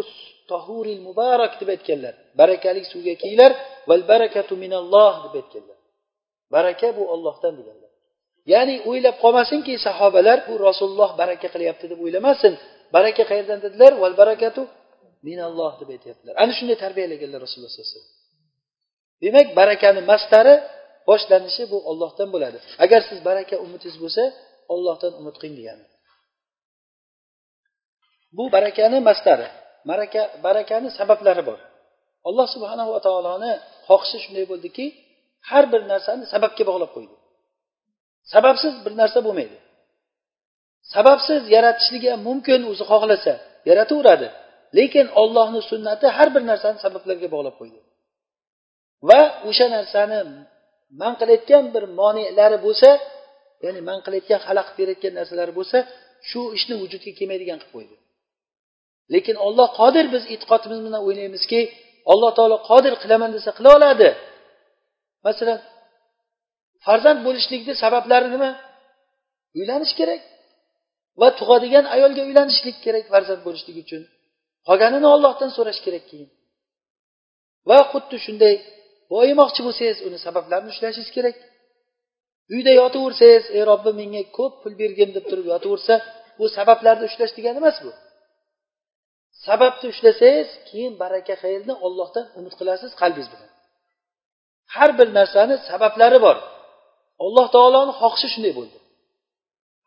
tahuril mubarak deb aytganlar. Barakali suvga kiyinglar. Val barakatu minalloh deb aytganlar. Baraka bu ollohdan deganlar. Ya'ni o'ylab qolmasinki sahobalar bu rasululloh baraka qilyapti deb o'ylamasin. Baraka qayerdan dedilar? Val barakatu minalloh deb aytyaptilar. Ana shunday tarbiyalaganlar rasululloh sallallohu alayhi vasallam. Demak barakani mastari boshlanishi bu ollohdan bo'ladi. Agar siz baraka umidingiz bo'lsa ollohdan umid qiling degani bu barakani mastari. Baraka barakani sabablari bor. Alloh subhanahu va taoloni xohishi shunday bo'ldiki har bir narsani sababga bog'lab qo'ydi. Sababsiz bir narsa bo'lmaydi. Sababsiz yaratishligi ham mumkin o'zi xohlasa yarataveradi. Lekin ollohni sunnati har bir narsani sabablarga bog'lab qo'ydi. Va o'sha narsani man qilayotgan bir monelari bo'lsa ya'ni man qilayotgan xalaqit berayotgan narsalari bo'lsa shu ishni vujudga kelmaydigan qilib qo'ydi. Lekin olloh qodir biz e'tiqodimiz bilan o'ylaymizki alloh taolo qodir qilaman desa qila oladi masalan farzand bo'lishlikni sabablari nima? Uylanish kerak va tug'adigan ayolga uylanishlik kerak farzand bo'lishlik uchun. Qolganini ollohdan so'rash kerak keyin. Va xuddi shunday boyimoqchi bo'lsangiz uni sabablarini ushlashingiz kerak. Uyda yotaversangiz ey robbim menga ko'p pul bergin deb turib yotaversa bu sabablarni ushlash degani emas bu. Sababni ushlasangiz keyin baraka xayrni ollohdan umid qilasiz qalbingiz bilan. Har bir narsani sabablari bor. Alloh taoloni xohishi shunday bo'ldi.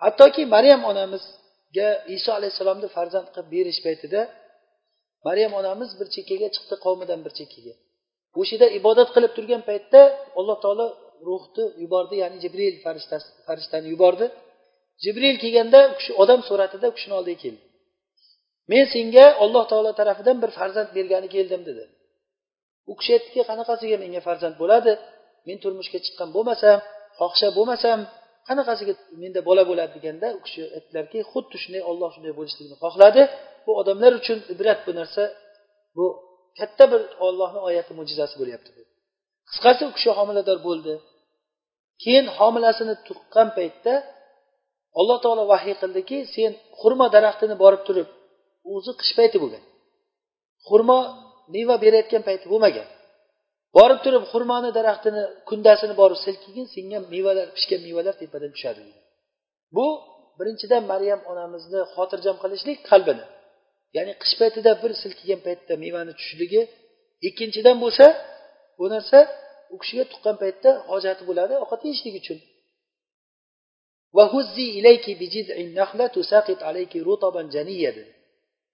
Hattoki maryam onamizga iso alayhissalomni farzand qilib berish paytida maryam onamiz bir chekkaga chiqdi qavmidan bir chekkaga. O'sha yerda ibodat qilib turgan paytda alloh taolo ruhni yubordi ya'ni jibril farishtasi farishtani yubordi. Jibril kelganda u kishi odam suratida u kishini oldiga keldi. Men senga olloh taolo tarafidan bir farzand bergani keldim dedi. U kishi aytdiki qanaqasiga menga farzand bo'ladi? Men turmushga chiqqan bo'lmasam fohisha bo'lmasam qanaqasiga menda bola bo'ladi? deganda u kishi aytdilarki xuddi shunday olloh shunday bo'lishligini xohladi. Bu odamlar uchun ibrat bu narsa bu katta bir ollohni oyati mo'jizasi bo'lyapti qisqasi u kishi homilador bo'ldi. Keyin homilasini tuqqan paytda alloh taolo vahiy qildiki sen xurmo daraxtini borib turib o'zi qish payti bo'lgan. Xurmo meva berayotgan payti bo'lmagan. Borib turib xurmoni daraxtini kundasini borib silkigin senga mevalar pishgan mevalar tepadan tushadi bu birinchidan maryam onamizni xotirjam qilishlik qalbini ya'ni qish paytida bir silkigan paytda mevani tushishligi ikkinchidan bo'lsa bu narsa u kishiga tuqqan paytda hojati bo'ladi ovqat yeyishlik uchun.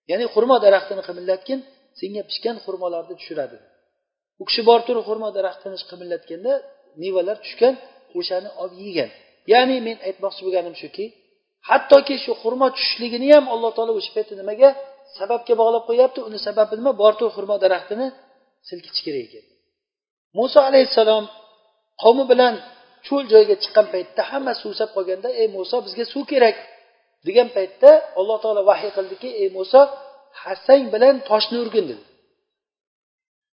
Ya'ni xurmo daraxtini qimillatgin senga pishgan xurmolarni tushiradi. U kishi borib turib xurmo daraxtini qimillatganda mevalar tushgan o'shani olib yegan ya'ni men aytmoqchi bo'lganim shuki hattoki shu xurmo tushishligini ham alloh taolo o'sha paytda nimaga sababga bog'lab qo'yyapti uni sababi nima? Borib turib xurmo daraxtini silkitish kerak ekan. Muso alayhissalom qavmi bilan cho'l joyga chiqqan paytda hamma suvsab qolganda ey muso bizga suv kerak. Degan paytda alloh taolo vahiy qildiki ey muso hassang bilan toshni urgin dedi.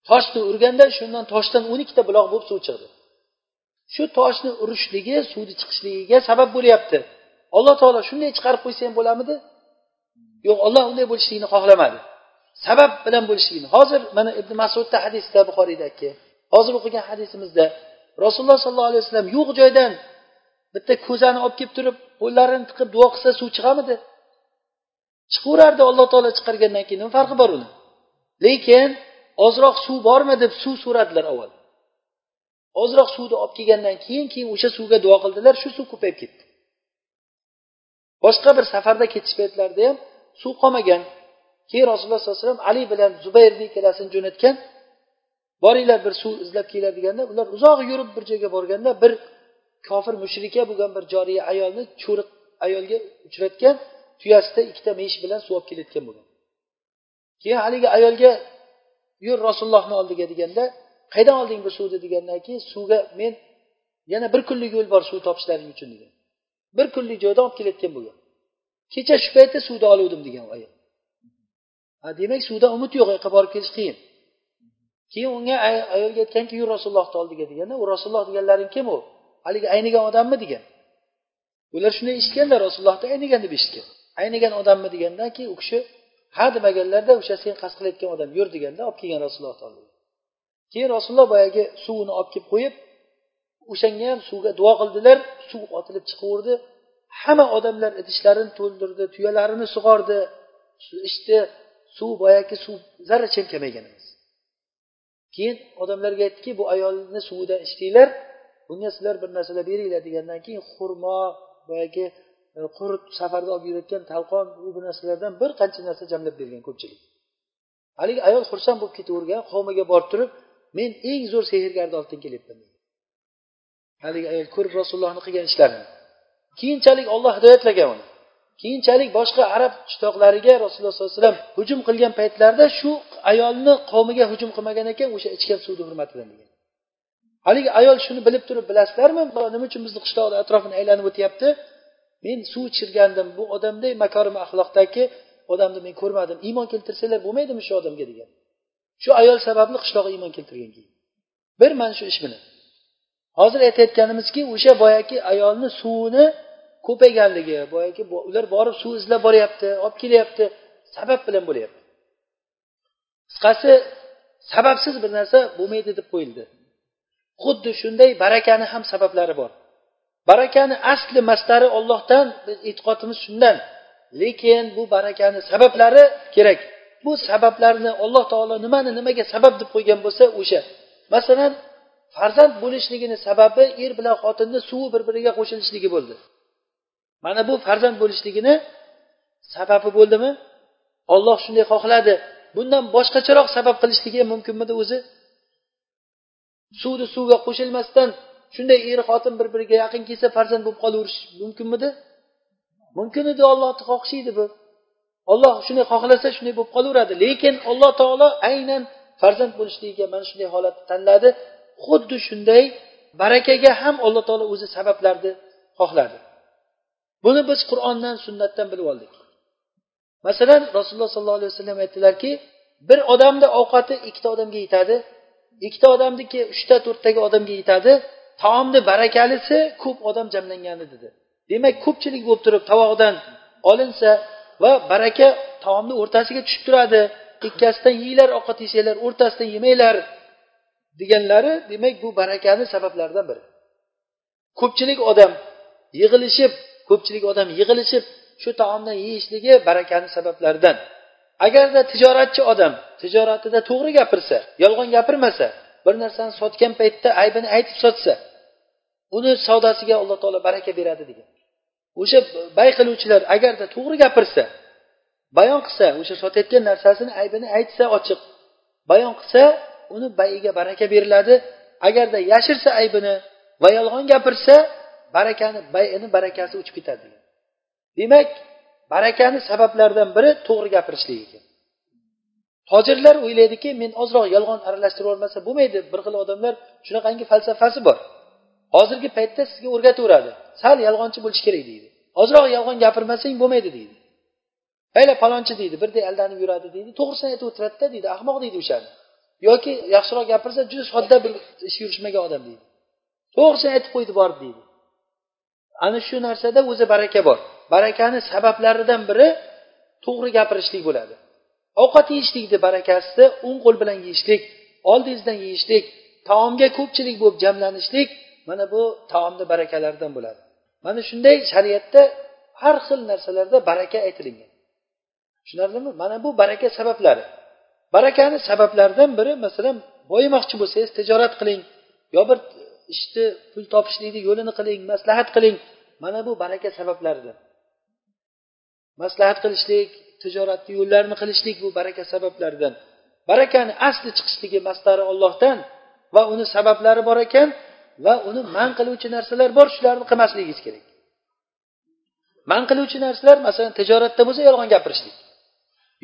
Toshni urganda shundan toshdan o'n ikkita buloq bo'lib suv chiqdi shu toshni urishligi suvni chiqishligiga sabab bo'lyapti. Alloh taolo shunday chiqarib qo'ysa ham bo'lamidi? Yo'q olloh unday bo'lishligini xohlamadi. Sabab bilan bo'lishligini. Hozir mana ibn masudda hadisda buxoriydagi hozir o'qigan hadisimizda rasululloh sollallohu alayhi vasallam yo'q joydan bitta ko'zani olib kelib turib qo'llarini tiqib duo qilsa suv chiqamidi? Chiqaverardi alloh taolo chiqargandan keyin. Nima farqi bor uni? Lekin ozroq suv bormi deb suv so'radilar avval. Ozroq suvni olib kelgandan keyin keyin o'sha suvga duo qildilar shu suv ko'payib ketdi. Boshqa bir safarda ketish paytlarida ham suv qolmagan. Keyin rasululloh sollallohu alayhi vasallam ali bilan zubayrni ikkalasini jo'natgan boringlar bir suv izlab kelinglar deganda ular uzoq yurib bir joyga borganda bir kofir mushrika bo'lgan bir joriya ayolni cho'riq ayolga uchratgan tuyasida ikkita meyish bilan suv olib kelayotgan bo'lgan. Keyin haligi ayolga yur rasulullohni oldiga deganda qayerdan olding bu suvni? degandan keyin suvga men yana bir kunlik yo'l bor suv topishlaring uchun degan. Bir kunlik joydan olib kelayotgan bo'lgan. Kecha shu paytda suvni oluvdim degan ayol. Demak suvdan umid yo'q u yoqqa borib kelish qiyin. Keyin unga ayolga aytganki yur rasulullohni oldiga deganda u rasululloh deganlaring kim u? Haligi aynigan odammi degan. Ular shunday eshitganlar rasulullohni aynigan deb eshitgan. Aynigan odammi degandan keyin u kishi ha demaganlarda o'sha sen qasd qilayotgan odam yur deganda olib kelgan rasulullohni oldiga keyin rasululloh boyagi suvini olib kelib qo'yib o'shanga ham suvga duo qildilar suv otilib chiqaverdi. Hamma odamlar idishlarini to'ldirdi tuyalarini sug'ordi ichdi. Suv boyagi suv zarracha ham kamaygan emas keyin odamlarga aytdiki bu ayolni suvidan ichdinglar bunga sizlar bir narsalar beringlar degandan keyin xurmo boyagi e, qurt safarda olib yurayotgan talqon bu narsalardan bir qancha narsa jamlab bergan ko'pchilik. Haligi ayol xursand bo'lib ketavergan qavmiga borib turib men eng zo'r sehrgarni oldidan kelyapman haligi ayol ko'rib rasulullohni qilgan ishlarini. Keyinchalik olloh hidoyatlagan uni. Keyinchalik boshqa arab qishloqlariga rasululloh sollallohu alayhi vasallam hujum qilgan paytlarida shu ayolni qavmiga hujum qilmagan ekan o'sha ichgan suvni hurmatidan degan. Haligi ayol shuni bilib turib bilasizlarmi? Nima uchun bizni qishloqni atrofini aylanib o'tyapti? Men suv ichirgandim. Bu odamday makorim axloqdagi odamni men ko'rmadim. Iymon keltirsanglar bo'lmaydimi shu odamga degan. Shu ayol sababli qishloqqa iymon keltirgan keyin. Bir mana shu ish bilan. Hozir aytayotganimizki o'sha boyagi ayolni suvini ko'payganligi boyagi ular borib suv izlab boryapti olib kelyapti. Sabab bilan bo'lyapti. Qisqasi sababsiz bir narsa bo'lmaydi deb qo'yildi. Xuddi shunday barakani ham sabablari bor. Barakani asli mastari ollohdan biz e'tiqodimiz shundan. Lekin bu barakani sabablari kerak. Bu sabablarni alloh taolo nimani nimaga sabab deb qo'ygan bo'lsa o'sha. Masalan farzand bo'lishligini sababi er bilan xotinni suvi bir biriga qo'shilishligi bo'ldi. Mana bu farzand bo'lishligini sababi bo'ldimi? Olloh shunday xohladi. Bundan boshqacharoq sabab qilishligi mumkinmidi o'zi? Suvni suvga qo'shilmasdan shunday er xotin bir biriga yaqin kelsa farzand bo'lib qolaverish mumkinmidi? Mumkin edi ollohni xohishi edi bu. Olloh shunday xohlasa shunday bo'lib qolaveradi. Lekin alloh taolo aynan farzand bo'lishligiga mana shunday holatni tanladi. Xuddi shunday barakaga ham alloh taolo o'zi sabablarni xohladi. Buni biz qur'ondan sunnatdan bilib oldik. Masalan rasululloh sollallohu alayhi vasallam aytdilarki bir odamni ovqati ikkita odamga yetadi ikkita odamniki uchta to'rttaga odamga yetadi. Taomni barakalisi ko'p odam jamlangani dedi. Demak ko'pchilik bo'lib turib tovog'idan olinsa va baraka taomni o'rtasiga tushib turadi. Ikkasidan yeyglar ovqat yesanglar o'rtasidan yemanglar deganlari demak bu barakani sabablaridan biri. Ko'pchilik odam yig'ilishib ko'pchilik odam yig'ilishib shu taomdan yeyishligi barakani sabablaridan. Agarda tijoratchi odam tijoratida to'g'ri gapirsa yolg'on gapirmasa bir narsani sotgan paytda aybini aytib sotsa uni savdosiga alloh taolo baraka beradi degan. O'sha bay qiluvchilar agarda to'g'ri gapirsa bayon qilsa o'sha sotayotgan narsasini aybini aytsa ochiq bayon qilsa uni bayiga baraka beriladi. Agarda yashirsa aybini va yolg'on gapirsa barakani bayini barakasi o'chib ketadi degan. Demak barakani sabablaridan biri to'g'ri gapirishlik ekan. Tojirlar o'ylaydiki men ozroq yolg'on aralashtirib olmasa bo'lmaydi. Bir xil odamlar shunaqangi falsafasi bor. Hozirgi paytda sizga o'rgataveradi. Sal yolg'onchi bo'lish kerak deydi. Ozroq yolg'on gapirmasang bo'lmaydi deydi. Mayli palonchi deydi birday aldanib yuradi deydi. To'g'risini aytib o'tiradida deydi ahmoq deydi o'shani. Yoki yaxshiroq gapirsa juda sodda bir ish yurishmagan odam deydi. To'g'risini aytib qo'ydi borib deydi. Ana shu narsada o'zi baraka bor. Barakani sabablaridan biri to'g'ri gapirishlik bo'ladi. Ovqat yeyishlikni barakasi o'ng qo'l bilan yeyishlik oldingizdan yeyishlik taomga ko'pchilik bo'lib jamlanishlik mana bu taomni barakalaridan bo'ladi. Mana shunday shariatda har xil narsalarda baraka aytilingan. Tushunarlimi? Mana bu baraka sabablari. Barakani sabablaridan biri masalan boyimoqchi bo'lsangiz tijorat qiling yo bir ishni pul topishlikni yo'lini qiling maslahat qiling. Mana bu baraka sabablaridan maslahat qilishlik tijoratni yo'llarini qilishlik bu baraka sabablaridan. Barakani asli chiqishligi mastari ollohdan va uni sabablari bor ekan va uni man qiluvchi narsalar bor shularni qilmasligingiz kerak. Man qiluvchi narsalar masalan tijoratda bo'lsa yolg'on gapirishlik.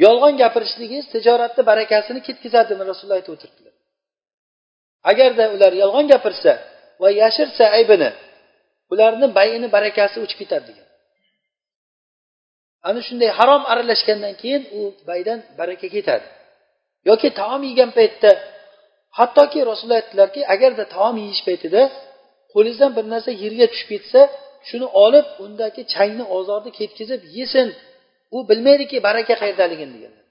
Yolg'on gapirishligingiz tijoratni barakasini ketkazadi rasululloh aytib o'tiribdilar. Agarda ular yolg'on gapirsa va yashirsa aybini ularni bayini barakasi o'chib ketadi degan. Ana shunday harom aralashgandan keyin u baydan baraka ketadi. Yoki taom yegan paytda hattoki rasululloh aytdilarki agarda taom yeyish paytida qo'lingizdan bir narsa yerga tushib ketsa shuni olib undagi changni ozorni ketkazib yesin. U bilmaydiki baraka qayerdaligini deganlar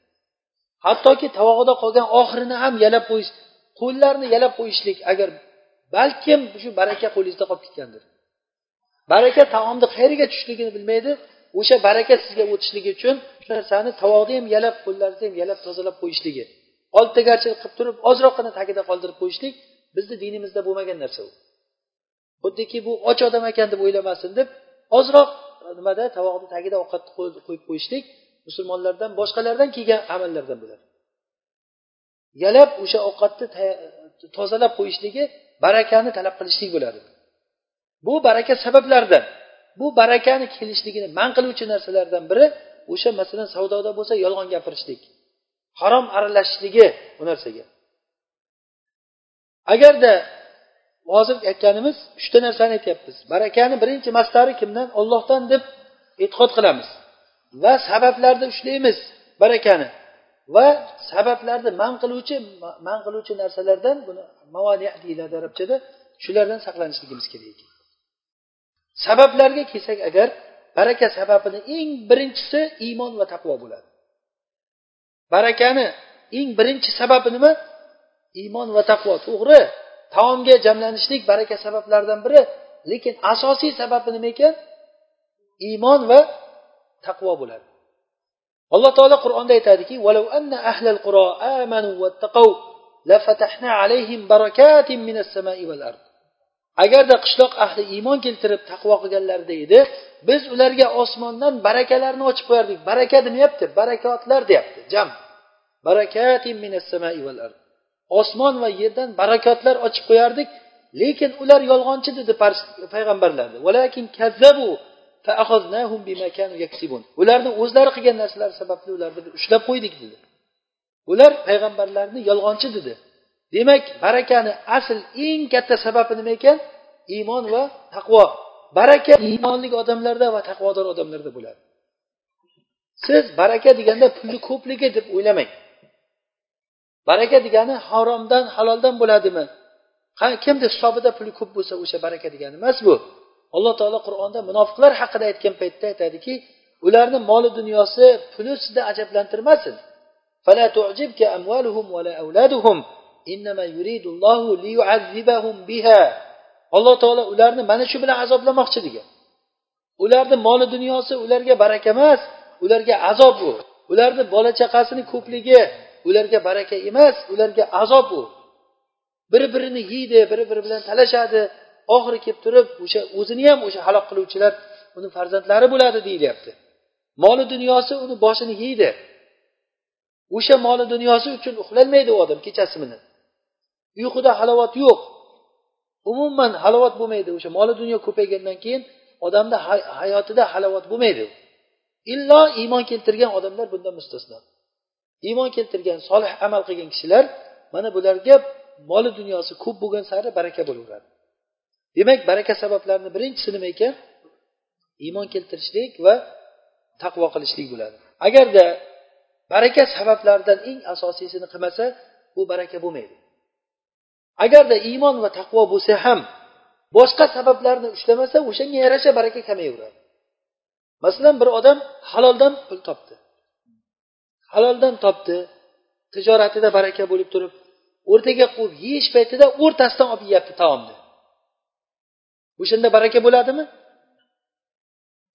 hattoki tovog'ida qolgan oxirini ham yalab qo'yish qo'llarni yalab qo'yishlik agar balkim shu baraka qo'lingizda qolib ketgandir. Baraka taomni qayerga tushishligini bilmaydi o'sha baraka sizga o'tishligi uchun shu narsani tovoqni ham yalab qo'llarni ham yalab tozalab qo'yishligi. Oltitagarchilik qilib turib ozroqgina tagida qoldirib qo'yishlik bizni dinimizda bo'lmagan narsa u. Xuddiki bu och odam ekan deb o'ylamasin deb ozroq nimada tovoqni tagida ovqatni qo'yib qo'yishlik musulmonlardan boshqalardan kelgan amallardan bo'ladi. Yalab o'sha ovqatni tozalab qo'yishligi barakani talab qilishlik bo'ladi. Bu baraka sabablaridan bu barakani kelishligini man qiluvchi narsalardan biri o'sha masalan savdoda bo'lsa yolg'on gapirishlik harom aralashishligi bu narsaga. Agarda hozir aytganimiz uchta narsani aytyapmiz. Barakani birinchi mastari kimdan? Ollohdan deb e'tiqod qilamiz. Va sabablarni ushlaymiz barakani. Va sabablarni man qiluvchi man qiluvchi narsalardan buni mavani deyiladi arabchada shulardan saqlanishligimiz kerak ekan. Sabablarga kelsak agar baraka sababini eng birinchisi iymon va taqvo bo'ladi. Barakani eng birinchi sababi nima? Iymon va taqvo to'g'ri. Taomga jamlanishlik baraka sabablaridan biri lekin asosiy sababi nima ekan? Iymon va taqvo bo'ladi. Alloh taolo qur'onda aytadiki agarda qishloq ahli iymon keltirib taqvo qilganlarida edi biz ularga osmondan barakalarni ochib qo'yardik. Baraka demayapti barakotlar deyapti jam. Osmon va yerdan barakotlar ochib qo'yardik lekin ular yolg'onchi dedi payg'ambarlarni ularni o'zlari qilgan narsalari sababli ularni ushlab qo'ydik dedi. Ular payg'ambarlarni yolg'onchi dedi. Demak barakani asl eng katta sababi nima ekan? Iymon va taqvo. Baraka iymonli odamlarda va taqvodor odamlarda bo'ladi. Siz baraka deganda pulni ko'pligi deb o'ylamang. Baraka degani haromdan haloldan bo'ladimi? Kimni hisobida puli ko'p bo'lsa o'sha baraka degani emas bu. Alloh taolo qur'onda munofiqlar haqida aytgan paytda aytadiki ularni moli dunyosi puli sizni ajablantirmasin. Alloh taolo ularni mana shu bilan azoblamoqchi degan. Ularni moli dunyosi ularga baraka emas ularga azob u. Ularni bola chaqasini ko'pligi ularga baraka emas ularga azob u. Bir birini yeydi biri biri bilan talashadi. Oxiri kelib turib o'sha o'zini ham o'sha halok qiluvchilar uni farzandlari bo'ladi deyilyapti. Moli dunyosi uni boshini yeydi. O'sha moli dunyosi uchun uxlolmaydi u odam kechasi bilan uyquda halovat yo'q. Umuman halovat bo'lmaydi o'sha moli dunyo ko'paygandan keyin odamni hayotida halovat bo'lmaydi. Illo iymon keltirgan odamlar bundan mustasno. Iymon keltirgan solih amal qilgan kishilar mana bularga moli dunyosi ko'p bo'lgan sari baraka bo'laveradi. Demak baraka sabablarini birinchisi nima ekan? Iymon keltirishlik va taqvo qilishlik bo'ladi. Agarda baraka sabablaridan eng asosiysini qilmasa bu baraka bo'lmaydi. Agarda iymon va taqvo bo'lsa ham boshqa sabablarni ushlamasa o'shanga yarasha baraka kamayaveradi masalan bir odam haloldan pul topdi. Haloldan topdi tijoratida baraka bo'lib turib o'rtaga qo'yib yeyish paytida o'rtasidan olib yeyapti taomni o'shanda baraka bo'ladimi?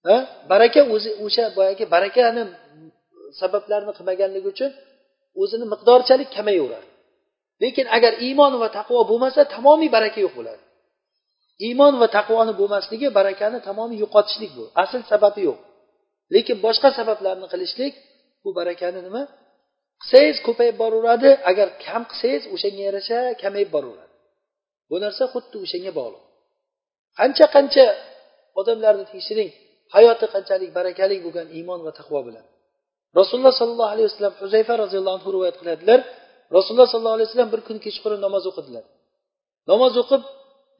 Ha? Baraka o'zi o'sha boyagi barakani sabablarini qilmaganligi uchun o'zini miqdorchalik kamayaveradi lekin agar iymon va taqvo bo'lmasa tamomiy baraka yo'q bo'ladi. Iymon va taqvoni bo'lmasligi barakani tamomiy yo'qotishlik bu. Asl sababi yo'q. Lekin boshqa sabablarni qilishlik bu barakani nima? Qilsangiz ko'payib boraveradi agar kam qilsangiz o'shanga yarasha kamayib boraveradi. Bu narsa xuddi o'shanga bog'liq. Qancha qancha odamlarni tekshiring hayoti qanchalik barakali bo'lgan iymon va taqvo bilan. Rasululloh sollallohu alayhi vasallam huzayfa roziyallohu anhu rivoyat qiladilar rasululloh sollallohu alayhi vasallam bir kuni kechqurun namoz o'qidilar. Namoz o'qib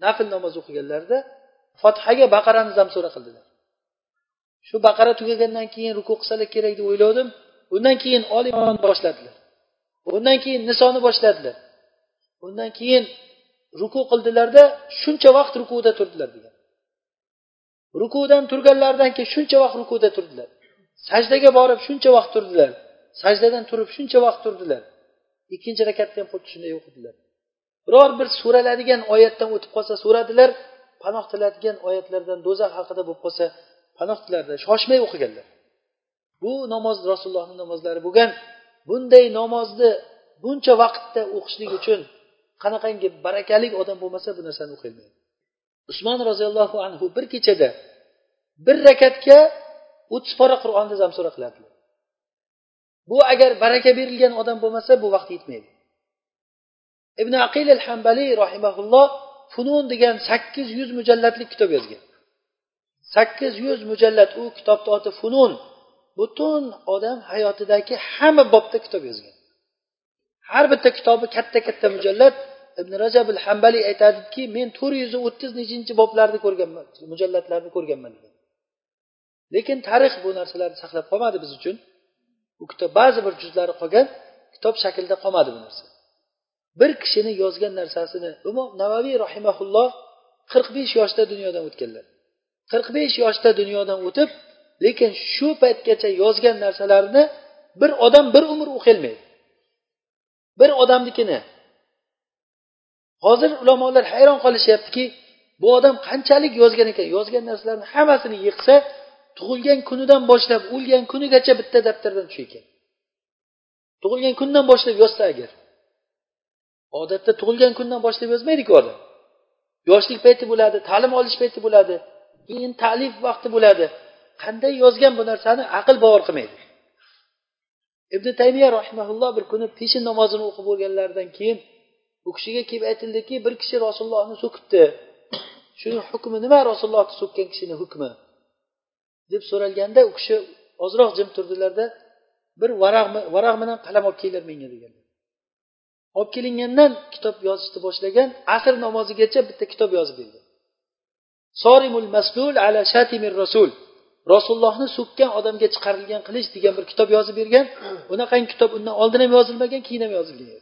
nafl namoz o'qiganlarida fotihaga baqarani zamsura qildilar. Shu baqara tugagandan keyin ruku qilsalar kerak deb o'ylovdim. Undan keyin olimon boshladilar. Undan keyin nisoni boshladilar. Undan keyin ruku qildilarda shuncha vaqt rukuda turdilar degan. Rukudan turganlaridan keyin shuncha vaqt rukuda turdilar. Sajdaga borib shuncha vaqt turdilar. Sajdadan turib shuncha vaqt turdilar. Ikkinchi rakatda ham xuddi shunday o'qidilar. Biror bir so'raladigan oyatdan o'tib qolsa so'radilar panoh tiladigan oyatlardan do'zax haqida bo'lib qolsa panoh tilardi shoshmay o'qiganlar. Bu namoz rasulullohni namozlari bo'lgan. Bunday namozni buncha vaqtda o'qishlik uchun qanaqangi barakali odam bo'lmasa bu narsani o'qiyolmaydi usmon roziyallohu anhu bir kechada bir rakatga o'ttiz pora qur'onni zamsura qiladilar bu agar baraka berilgan odam bo'lmasa bu vaqt yetmaydi. Ibn aqil al hambaliy rahimaulloh funun degan sakkiz yuz mujallatlik kitob yozgan. Sakkiz yuz mujallat u kitobni oti funun butun odam hayotidagi hamma bobda kitob yozgan. Har bitta kitobi katta katta mujallat ibn rajab al hambaliy aytadiki men to'rt yuz o'ttiz nechinchi boblarni ko'rganman mujallatlarni ko'rganman degan. Lekin tarix bu narsalarni saqlab qolmadi biz uchun. U kitob ba'zi bir juzlari qolgan kitob shaklida qolmadi bu narsa. Bir kishini yozgan narsasini imom navaviy rahimaulloh qirq besh yoshda dunyodan o'tganlar. Qirq besh yoshda dunyodan o'tib lekin shu paytgacha yozgan narsalarini bir odam bir umr o'qiyolmaydi bir odamnikini hozir ulamolar hayron qolishyaptiki bu odam qanchalik yozgan ekan? Yozgan narsalarini hammasini yig'sa tug'ilgan kunidan boshlab o'lgan kunigacha bitta daftardan tushar ekan. Tug'ilgan kundan boshlab yozsa agar. Odatda tug'ilgan kundan boshlab yozmaydiku odam. Yoshlik payti bo'ladi ta'lim olish payti bo'ladi keyin ta'lif vaqti bo'ladi. Qanday yozgan bu narsani aql bovar qilmaydi. Ibn taymiya rahimaulloh bir kuni peshin namozini o'qib bo'lganlaridan keyin u kishiga kelib aytildiki bir kishi rasulullohni so'kibdi. Shuni hukmi nima? Rasulullohni so'kkan kishini hukmi. Deb so'ralganda u kishi ozroq jim turdilarda bir varaq varaq bilan qalam olib kelinglar menga deganlar olib kelingandan kitob yozishni boshlagan asr namozigacha bitta kitob yozib berdi. Sorimul maslul ala shatimir rasul rasulullohni so'kkan odamga chiqarilgan qilich degan bir kitob yozib bergan. Unaqangi kitob undan oldin ham yozilmagan keyin ham yozilgan.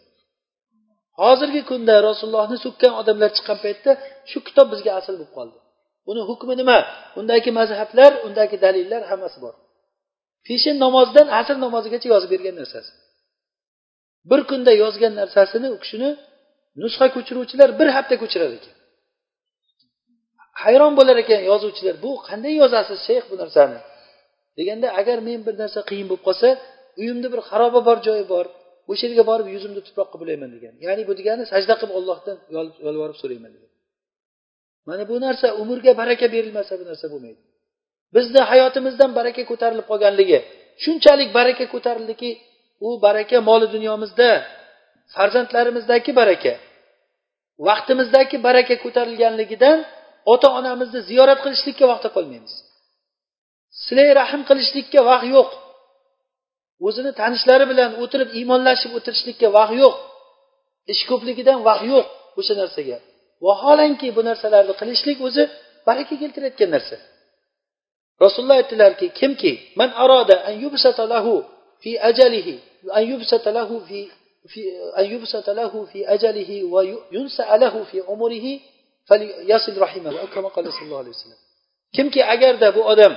Hozirgi kunda rasulullohni so'kkan odamlar chiqqan paytda shu kitob bizga asl bo'lib qoldi. Uni hukmi nima? Undagi mazhablar undagi dalillar hammasi bor. Peshin namozidan asr namozigacha yozib bergan narsasi. Bir kunda yozgan narsasini u kishini nusxa ko'chiruvchilar bir hafta ko'chirar ekan. Hayron bo'lar ekan yozuvchilar bu qanday yozasiz shayx bu narsani? deganda agar men bir narsa qiyin bo'lib qolsa uyimda bir xaroba bor joyi bor o'sha yerga borib yuzimni tuproqqa bulayman degan. Ya'ni bu degani sajda qilib ollohdan yolvorib so'rayman degan. Mana bu narsa umrga baraka berilmasa bu narsa bo'lmaydi. Bizni hayotimizdan baraka ko'tarilib qolganligi shunchalik baraka ko'tarildiki u baraka moli dunyomizda farzandlarimizdagi baraka vaqtimizdagi baraka ko'tarilganligidan ota onamizni ziyorat qilishlikka vaqt topolmaymiz silay rahm qilishlikka vaqt yo'q. O'zini tanishlari bilan o'tirib iymonlashib o'tirishlikka vaqt yo'q. Ish ko'pligidan vaqt yo'q o'sha narsaga. vaholanki bu narsalarni qilishlik o'zi baraka keltirayotgan narsa rasululloh aytdilarki kimki man aroda an yubsata lahu fi ajalihi an yubsata lahu fi في أن يبسط له في أجله وينسأ له في عمره yasil rahimahu kama qala sallallohu alayhi vasallam kimki agarda bu odam